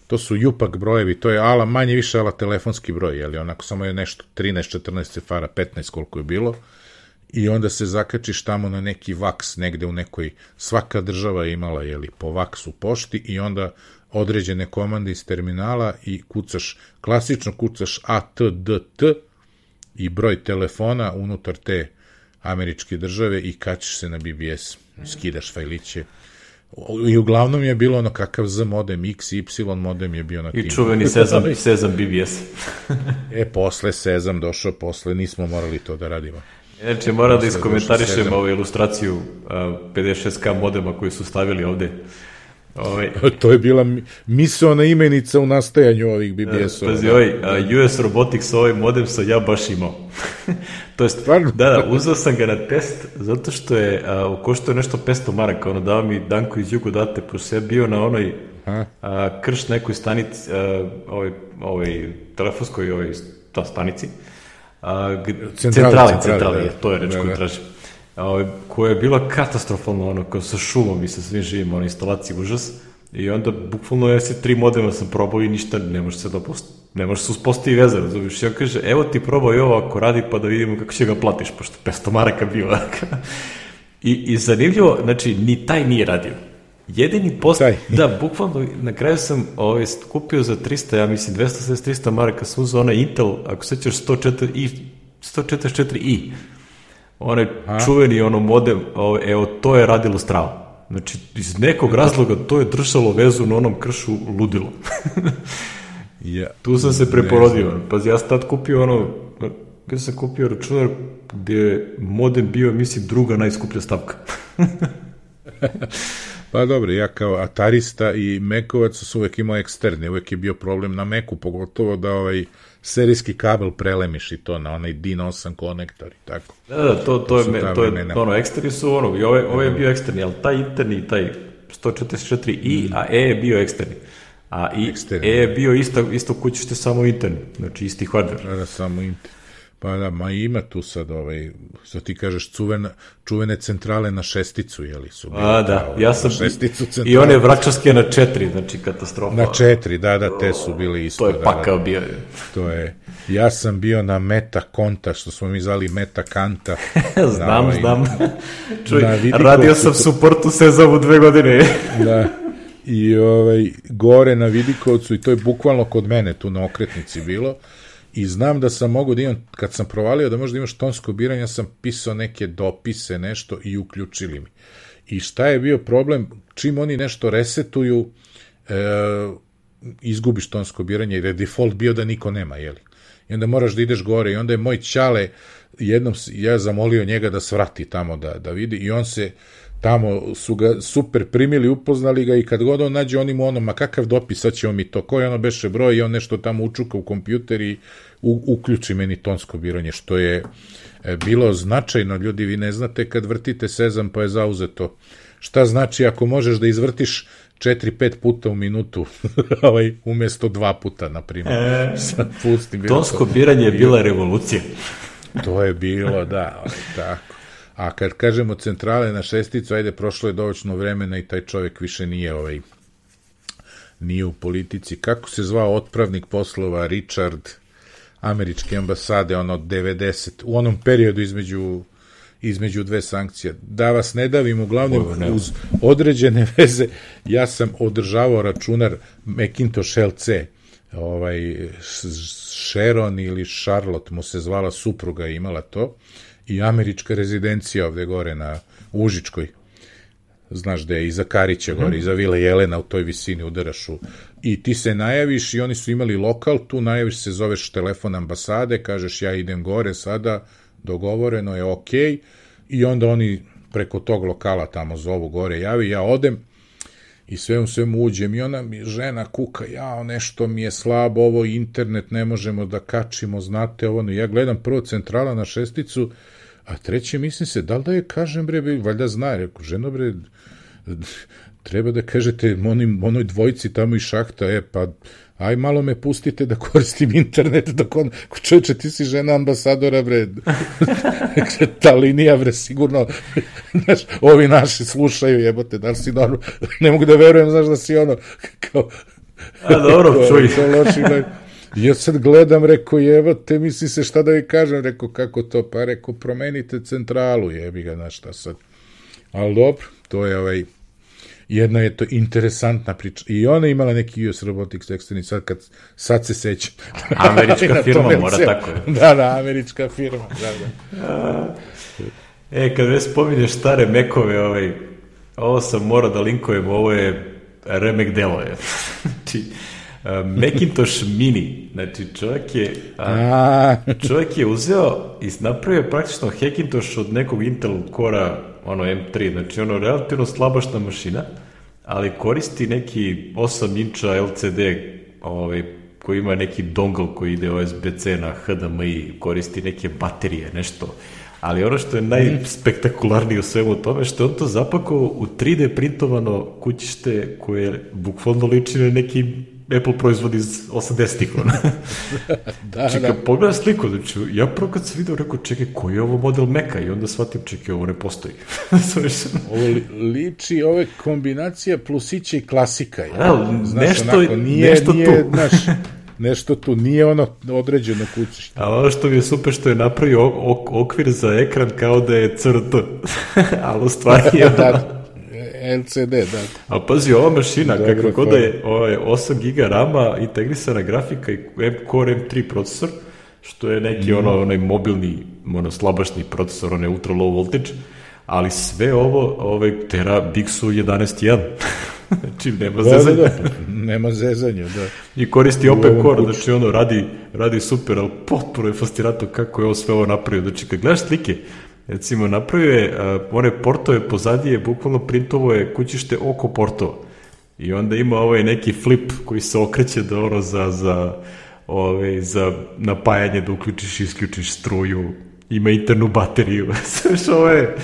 to su jupak brojevi, to je ala, manje više ala telefonski broj, jeli onako samo je nešto 13, 14 cefara, 15 koliko je bilo, i onda se zakačiš tamo na neki vaks negde u nekoj, svaka država je imala jeli, po vaksu pošti i onda određene komande iz terminala i kucaš, klasično kucaš ATDT i broj telefona unutar te američke države i kačiš se na BBS, skidaš fajliće. I uglavnom je bilo ono kakav Z modem, X, Y modem je bio na tim. I čuveni Sezam, *laughs* Sezam BBS. e, posle Sezam došao, posle nismo morali to da radimo. Znači, moram da iskomentarišem ovu ilustraciju uh, 56K modema koji su stavili ovde. Ovaj... *laughs* to je bila mislona imenica u nastajanju ovih BBS-ova. Pazi, ovaj, US Robotics, ovaj modem sam ja baš imao. *laughs* to jest, Stvarno? da, da, uzao sam ga na test, zato što je, uh, košto je nešto 500 maraka, ono dao mi Danko iz Jugo date, pošto je bio na onoj uh, krš nekoj stanici, ovaj, ovaj, telefonskoj ovaj, ta stanici, uh, centrali, centrali, centrali, da, to je reč da, koju da. tražim koja je bila katastrofalno, ono, kao sa šumom i sa svim živim, ono, instalacija užas. I onda, bukvalno, ja se tri modema sam probao i ništa, ne može se da post... ne može se uspostaviti veza, razumiješ? Ja kaže, evo ti probao i ovo ako radi, pa da vidimo kako će ga platiš, pošto 500 maraka bio. *laughs* I, I zanimljivo, znači, ni taj nije radio. Jedini post... Taj. *laughs* Da, bukvalno, na kraju sam ovaj, kupio za 300, ja mislim, 200-300 maraka sam uzao onaj Intel, ako sećaš, 104 i 144i onaj A? čuveni ono modem, evo, to je radilo strava. Znači, iz nekog razloga to je držalo vezu na onom kršu ludilo. *laughs* ja, tu sam se preporodio. Pazi, ja sam tad kupio ono, kada sam kupio računar gde je modem bio, mislim, druga najskuplja stavka. *laughs* pa dobro, ja kao atarista i mekovac sam uvek imao eksterne, uvek je bio problem na meku, pogotovo da ovaj, serijski kabel prelemiš i to na onaj DIN 8 konektor i tako. Da, da, to, to, to je, me, to je ono, eksterni su ono, i ovaj, ovaj je bio eksterni, ali taj interni, taj 144i, mm. a E je bio eksterni. A i eksterni. E je bio isto, isto kućište samo interni, znači isti hardware. Da, da, samo interni. Pa da, ma ima tu sad ovaj, što ti kažeš, cuvena, čuvene centrale na šesticu, jeli su? A, da, ja sam, šesticu centrale. i one vračarske na četiri, znači katastrofa. Na četiri, da, da, te su bili isto. To je da, pakao da, bio. To je, ja sam bio na meta konta, što smo mi zvali meta kanta. *laughs* znam, ovaj, znam. *laughs* Čuj, radio sam suportu Sezamu dve godine. *laughs* da, i ovaj, gore na Vidikovcu, i to je bukvalno kod mene tu na okretnici bilo, i znam da sam mogu da imam, kad sam provalio da možda imaš tonsko biranje, sam pisao neke dopise, nešto i uključili mi. I šta je bio problem? Čim oni nešto resetuju, e, izgubiš tonsko biranje, jer je default bio da niko nema, jeli? I onda moraš da ideš gore i onda je moj čale, jednom ja zamolio njega da svrati tamo da, da vidi i on se, tamo su ga super primili, upoznali ga i kad god on nađe onim ono, ma kakav dopis, sad ćemo mi to, koji ono beše broj i on nešto tamo učuka u kompjuter i u, uključi meni tonsko biranje, što je e, bilo značajno, ljudi, vi ne znate kad vrtite sezam pa je zauzeto. Šta znači ako možeš da izvrtiš 4-5 puta u minutu, *laughs* ovaj, umesto dva puta, na primjer. E, Sad pustim. Tonsko biranje je bila revolucija. to je bilo, da, ovaj, tako. A kad kažemo centrale na šesticu, ajde, prošlo je dovoljno vremena i taj čovjek više nije ovaj nije u politici. Kako se zvao otpravnik poslova Richard američke ambasade, ono 90, u onom periodu između između dve sankcije. Da vas ne davim, uglavnom uz određene *laughs* veze, ja sam održavao računar Macintosh LC, ovaj, Sharon ili Charlotte mu se zvala supruga imala to, i američka rezidencija ovde gore na Užičkoj. Znaš da je iza Karića gore, mm. iza Vile Jelena u toj visini udaraš u... I ti se najaviš i oni su imali lokal, tu najaviš se, zoveš telefon ambasade, kažeš ja idem gore sada, dogovoreno je okej, okay, i onda oni preko tog lokala tamo zovu gore, javi, ja odem, i sve u svemu uđem i ona mi žena kuka, ja nešto mi je slabo, ovo internet ne možemo da kačimo, znate ovo, ja gledam prvo centrala na šesticu, a treće mislim se, da li da je kažem bre, valjda zna, rekao, ženo bre, treba da kažete onim, onoj dvojici tamo iz šahta, e, pa aj malo me pustite da koristim internet dok on, čovječe, ti si žena ambasadora, bre, *laughs* ta linija, bre, sigurno, znaš, ovi naši slušaju, jebote, da li si dobro, ne mogu da verujem, znaš, da si ono, kao, A dobro, *laughs* čuj. Ja sad gledam, reko, jebate, misli se šta da vi kažem, reko, kako to, pa reko, promenite centralu, jebi ga, znaš šta sad. Ali dobro, to je ovaj, jedna je to interesantna priča. I ona imala neki US Robotics eksterni, sad, kad, sad se sećam. *laughs* Američka *laughs* firma mora tako. *laughs* Da, da, američka firma, da, da. E, kad već spominješ stare mekove, ovaj, ovo sam mora da linkujem, ovo je remek delo je. znači, Macintosh Mini, znači čovjek je, a, čovjek je uzeo i napravio praktično Hackintosh od nekog Intel Core ono M3, znači ono relativno slabašna mašina, ali koristi neki 8 inča LCD ovaj, koji ima neki dongle koji ide USB-C na HDMI, koristi neke baterije, nešto. Ali ono što je najspektakularnije u svemu tome, što je on to zapakao u 3D printovano kućište koje bukvalno liči na neki Apple proizvod iz 80-ih. *laughs* da, znači, da. pogledam sliku, znači, ja prvo kad sam vidio, rekao, čekaj, koji je ovo model Meka? I onda shvatim, čekaj, ovo ne postoji. *laughs* ovo li, liči, ove kombinacija plusića i klasika. Ja? Da, znaš, nešto, onako, nije, nešto nije, tu. *laughs* Znaš, nešto tu, nije ono određeno kućište. A ono što mi je super što je napravio ok, okvir za ekran kao da je CRT, ali u stvari je... da, LCD, da. A pazi, ova mašina, Dobre, kako god da je ovaj, 8 giga rama, integrisana grafika i Core M3 procesor, što je neki mm. ono, onaj mobilni, ono, slabašni procesor, onaj ultra low voltage, ali sve ovo, ovaj, tera Bixu 11.1. *laughs* znači, nema da, zezanja. Da, da, nema zezanja, da. I koristi opet core, znači ono, radi, radi super, ali potpuno je fascinantno kako je ovo sve ovo napravio. Znači, kad gledaš slike, Recimo, napravio je uh, one portove pozadije, bukvalno printovo je kućište oko portova. I onda ima ovaj neki flip koji se okreće ono za, za, ovaj, za napajanje da uključiš i isključiš struju. Ima internu bateriju. Sve ovo je,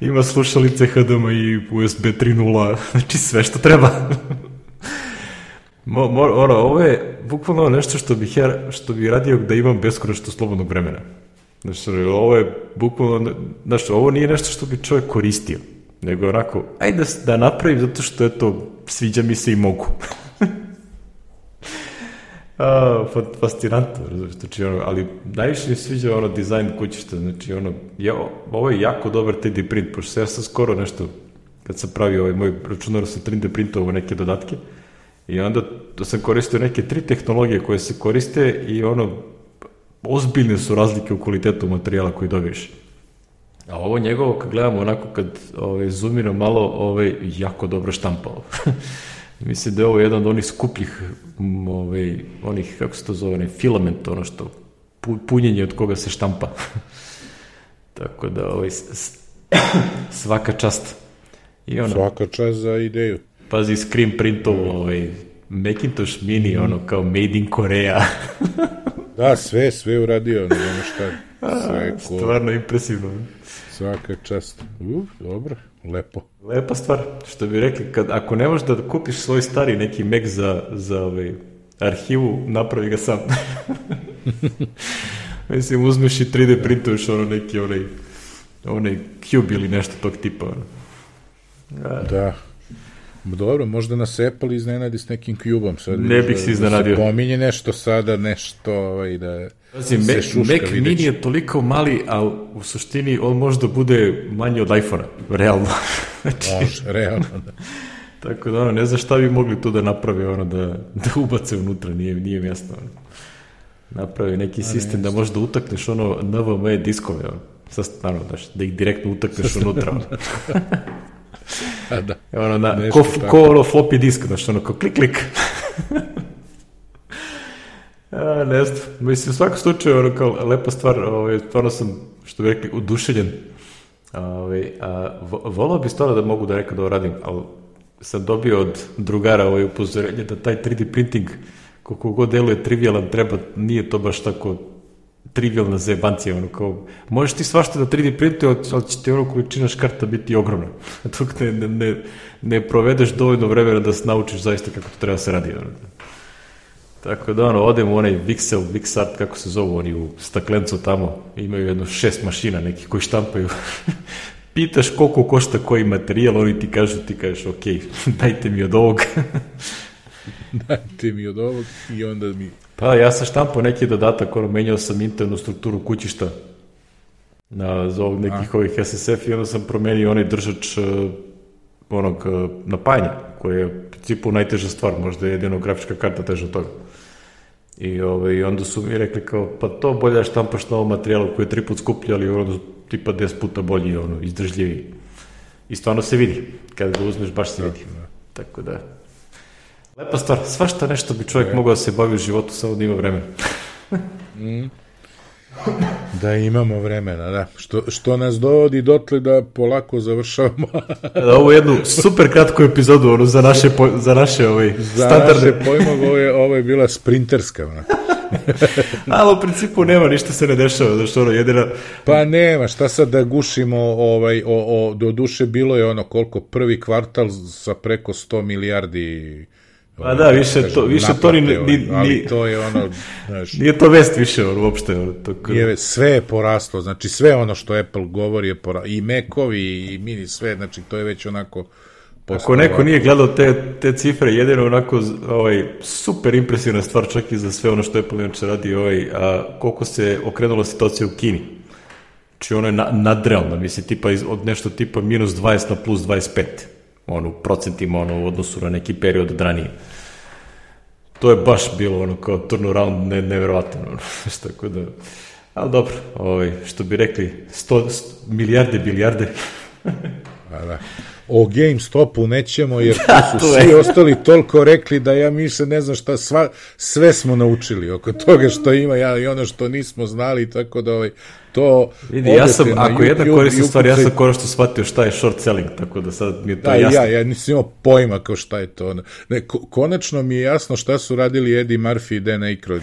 ima slušalice HDMI, USB 3.0, znači sve što treba. mo, mo, ono, ovo je bukvalno nešto što bih ja, što bih radio da imam beskonačno slobodnog vremena. Znaš, ovo je bukvalno, znaš, ovo nije nešto što bi čovjek koristio, nego onako, ajde da, da napravim zato što je to, sviđa mi se i mogu. *laughs* A, fascinantno, znači ono, ali najviše mi sviđa ono dizajn kućišta, znači ono, ja, ovo je jako dobar 3D print, pošto ja sam skoro nešto, kad sam pravio ovaj moj računar sa 3D printovo neke dodatke, i onda da sam koristio neke tri tehnologije koje se koriste i ono, ozbiljne su razlike u kvalitetu materijala koji dobiješ. A ovo njegovo, kad gledamo onako, kad ovaj, zoomiram malo, ovaj, jako dobro štampao. *laughs* Mislim da je ovo jedan od onih skupljih, ovaj, onih, kako se to zove, onaj filament, ono što, punjenje od koga se štampa. *laughs* Tako da, ovaj, *coughs* svaka čast. I ono, svaka čast za ideju. Pazi, screen printovo, ovaj, Macintosh mini, mm. ono, kao made in Korea. *laughs* Da, sve, sve uradio, ne znam šta. Sve cool. Stvarno impresivno. Svaka čast. Uf, dobro, lepo. Lepa stvar, što bi rekli, kad, ako ne možeš da kupiš svoj stari neki Mac za, za ovaj, arhivu, napravi ga sam. *laughs* Mislim, uzmeš i 3D printuješ ono neki onaj, onaj cube ili nešto tog tipa. Ono. Da. Da. Dobro, možda nas Apple iznenadi s nekim kubom. Sad ne bih se iznenadio. Da pominje nešto sada, nešto ovaj, da Znači, se šuška, Mac videći. Mini je toliko mali, a u suštini on možda bude manji od iPhone-a, realno. *laughs* znači, Može, realno, da. *laughs* Tako da, ono, ne znam šta bi mogli tu da naprave, ono, da, da ubace unutra, nije, nije mjesto. Ono. Napravi neki a, sistem da možda utakneš ono NVMe diskove, ono. Sa, naravno, da, da ih direktno utakneš *laughs* unutra. A da. Ono, na, ko, ko ono floppy disk, znaš, ono, ko klik, klik. a, ne znam, mislim, u svakom slučaju, ono, kao lepa stvar, ovaj, stvarno sam, što bi rekli, udušeljen. Ovaj, a, volao bi stvarno da mogu da rekao da ovo radim, ali sam dobio od drugara ovaj upozorenje da taj 3D printing, koliko god deluje trivialan, treba, nije to baš tako trivialna zajebancija, ono kao, možeš ti svašta da 3D printuje, ali će ti ono količina škarta biti ogromna. *laughs* Dok ne, ne, ne, ne provedeš dovoljno vremena da se naučiš zaista kako to treba da se radi. Ono. Tako da, ono, odem u onaj Vixel, Vixart, kako se zovu, oni u staklencu tamo, imaju jedno šest mašina neki koji štampaju. *laughs* Pitaš koliko košta koji materijal, oni ti kažu, ti kažeš, ok, *laughs* dajte mi od ovog. dajte mi od ovog i onda mi... Pa, ja sam štampao neki dodatak, ono, menjao sam internu strukturu kućišta na, za ovog nekih A. ovih SSF i onda sam promenio onaj držač uh, onog uh, napajanja, koji je u principu najteža stvar, možda je jedino grafička karta teža od toga. I, ovaj, onda su mi rekli kao, pa to bolje štampaš na ovom materijalu koji je tri put skuplji, ali ono, tipa 10 puta bolji, ono, izdržljiviji. I stvarno se vidi. Kada ga uzmeš, baš se vidi. Da. Tako da, lepa stvar. Svašta nešto bi čovjek mogao da se bavi u životu, samo da ima vremena. mm. *laughs* Da imamo vremena, da. Što, što nas dovodi dotle da polako završavamo. *laughs* da, ovo je jednu super kratku epizodu ono, za naše, po, za naše ovaj, za standarde. Za naše pojmove ovo je, ovo je bila sprinterska. Ona. *laughs* Ali u principu nema, ništa se ne dešava, da što ono jedina... Pa nema, šta sad da gušimo, ovaj, o, o, do duše bilo je ono koliko prvi kvartal sa preko 100 milijardi Pa da, više to, više to ni, ni, ni, ali to je ono, znaš, *laughs* nije to vest više uopšte. To nije, sve je poraslo, znači sve ono što Apple govori je poraslo, i Macovi i mini sve, znači to je već onako Ako neko nije gledao te, te cifre, jedino onako ovaj, super impresivna stvar čak i za sve ono što Apple inače radi, ovaj, a koliko se okrenula situacija u Kini. Znači ono je na, nadrealno, mislim, tipa iz, od nešto tipa minus 20 na plus 25 ono, procentima ono, u odnosu na neki period od ranije. To je baš bilo ono kao turnaround ne, neverovatno. Ono, *laughs* tako da, ali dobro, ovaj, što bi rekli, 100, 100 milijarde, bilijarde. Pa *laughs* da. O GameStopu nećemo, jer *laughs* da, su svi ostali toliko rekli da ja mislim ne znam šta, sva, sve smo naučili oko toga što ima ja i ono što nismo znali, tako da ovaj, to... Vidi, ja sam, ako jedna korisna stvar, ja sam konačno shvatio šta je short selling, tako da sad mi je to da, jasno. Ja, ja nisam imao pojma kao šta je to. Ne, konačno mi je jasno šta su radili Eddie Murphy i Dan Aykroyd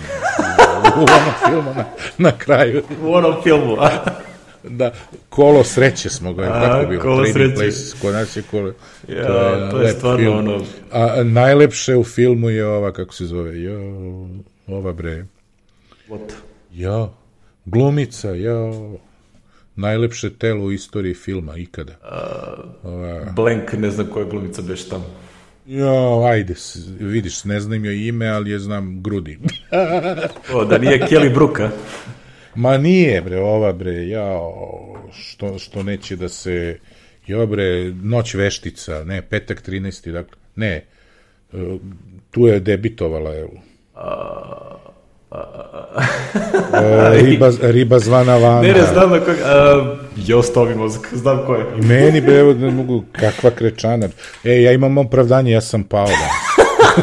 u onom filmu na, na kraju. U onom filmu, a? da, kolo sreće smo ga, kako bilo, kolo sreće. Kod nas je kolo, ja, to je, to je stvarno film. ono... A, najlepše u filmu je ova, kako se zove, jo, ova bre. What? Jo, glumica, jo, najlepše telo u istoriji filma ikada. Uh, ova... Blank, ne znam koja glumica beš tamo. Jo, ajde, vidiš, ne znam joj ime, ali je znam grudi. *laughs* o, da nije Kelly Brooke, Ma nije, bre, ova, bre, ja, što, što neće da se, jo, bre, noć veštica, ne, petak 13. Dakle, ne, e, tu je debitovala, evo. E, riba, riba zvana Vana. Ne, ne, znam na kog... Uh, jo, stovi mozak, znam ko je. I meni, bre, evo, ne mogu, kakva krečana. E, ja imam opravdanje, ja sam pao, da.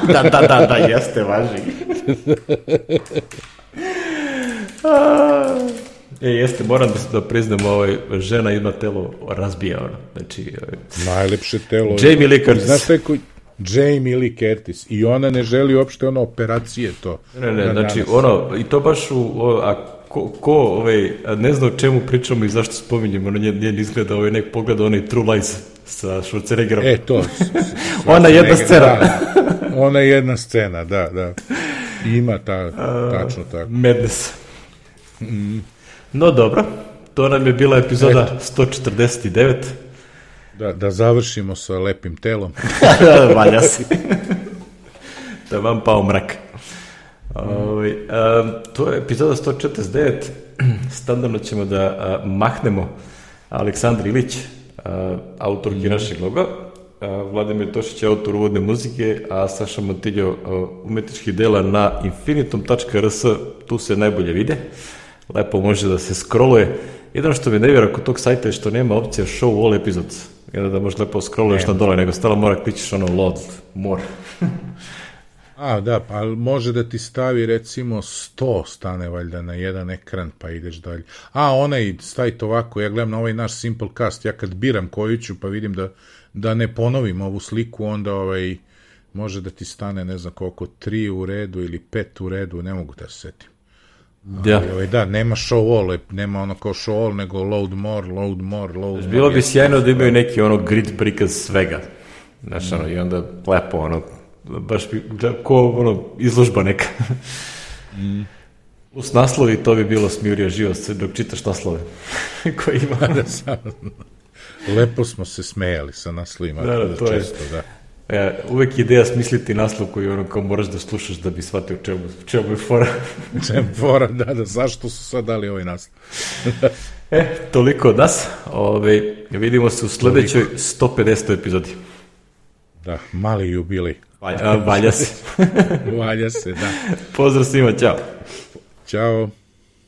*laughs* da, da, da, da, jeste, važi. *laughs* E, jeste, moram da, da priznam, ovaj, žena ima telo razbija, ono. Znači, ovaj, Najlepše telo. Jamie Lee Curtis. Znaš šta je koji... Jamie Lee Curtis. I ona ne želi uopšte ono operacije to. Ne, ne, znači, danas. ono, i to baš u, o, a ko, ko ovaj, ne zna o čemu pričamo i zašto spominjemo, ono njen, njen izgleda, ovaj, nek pogleda onaj True Lies sa Schwarzeneggerom. E, to. *laughs* ona jedna scena. Da, ona jedna scena, da, da. Ima ta, tačno tako. Madness. No dobro, to nam je bila epizoda Eto. 149. Da, da završimo sa lepim telom. Valja *laughs* se. da vam pao mrak. Ovaj, um, to je epizoda 149. Standardno ćemo da uh, mahnemo Aleksandar Ilić, autor mm. našeg loga, Vladimir Tošić je autor uvodne muzike, a Saša Montiljo umetničkih dela na infinitum.rs, tu se najbolje vide. Lepo može da se scrolluje. Jedno što mi ne vjera kod tog sajta je što nema opcija show all episodes. Jedno da možeš lepo scrolluješ na dole, nego stalo mora kličiš ono load more. *laughs* A, da, pa može da ti stavi recimo 100 stane valjda na jedan ekran pa ideš dalje. A, onaj, stavite ovako, ja gledam na ovaj naš Simple Cast, ja kad biram koju ću pa vidim da, da ne ponovim ovu sliku, onda ovaj, može da ti stane ne znam koliko, 3 u redu ili 5 u redu, ne mogu da se setim Ja. Ali, ovaj, da, nema show all, nema ono kao show all, nego load more, load more, load Bilo more. bi sjajno da imaju neki ono grid prikaz svega. Znaš, ono, i onda lepo, ono, baš bi, gleda- ko ono, izložba neka. Plus naslovi, to bi bilo smirija život dok čitaš naslove *laughs* koje ima. Da, *laughs* Lepo smo se smejali sa naslovima. Da, da, to je- često, da. E, uvek je ideja smisliti naslov koji ono kao moraš da slušaš da bi shvatio čemu, čemu je fora. *laughs* Čem fora, da, da, zašto su sad dali ovaj naslov? *laughs* E, toliko od nas. Ove, vidimo se u sledećoj 150. epizodi. Da, mali jubilej. Valja, valja se. *laughs* Valja se, da. Pozdrav svima, ćao. Ćao.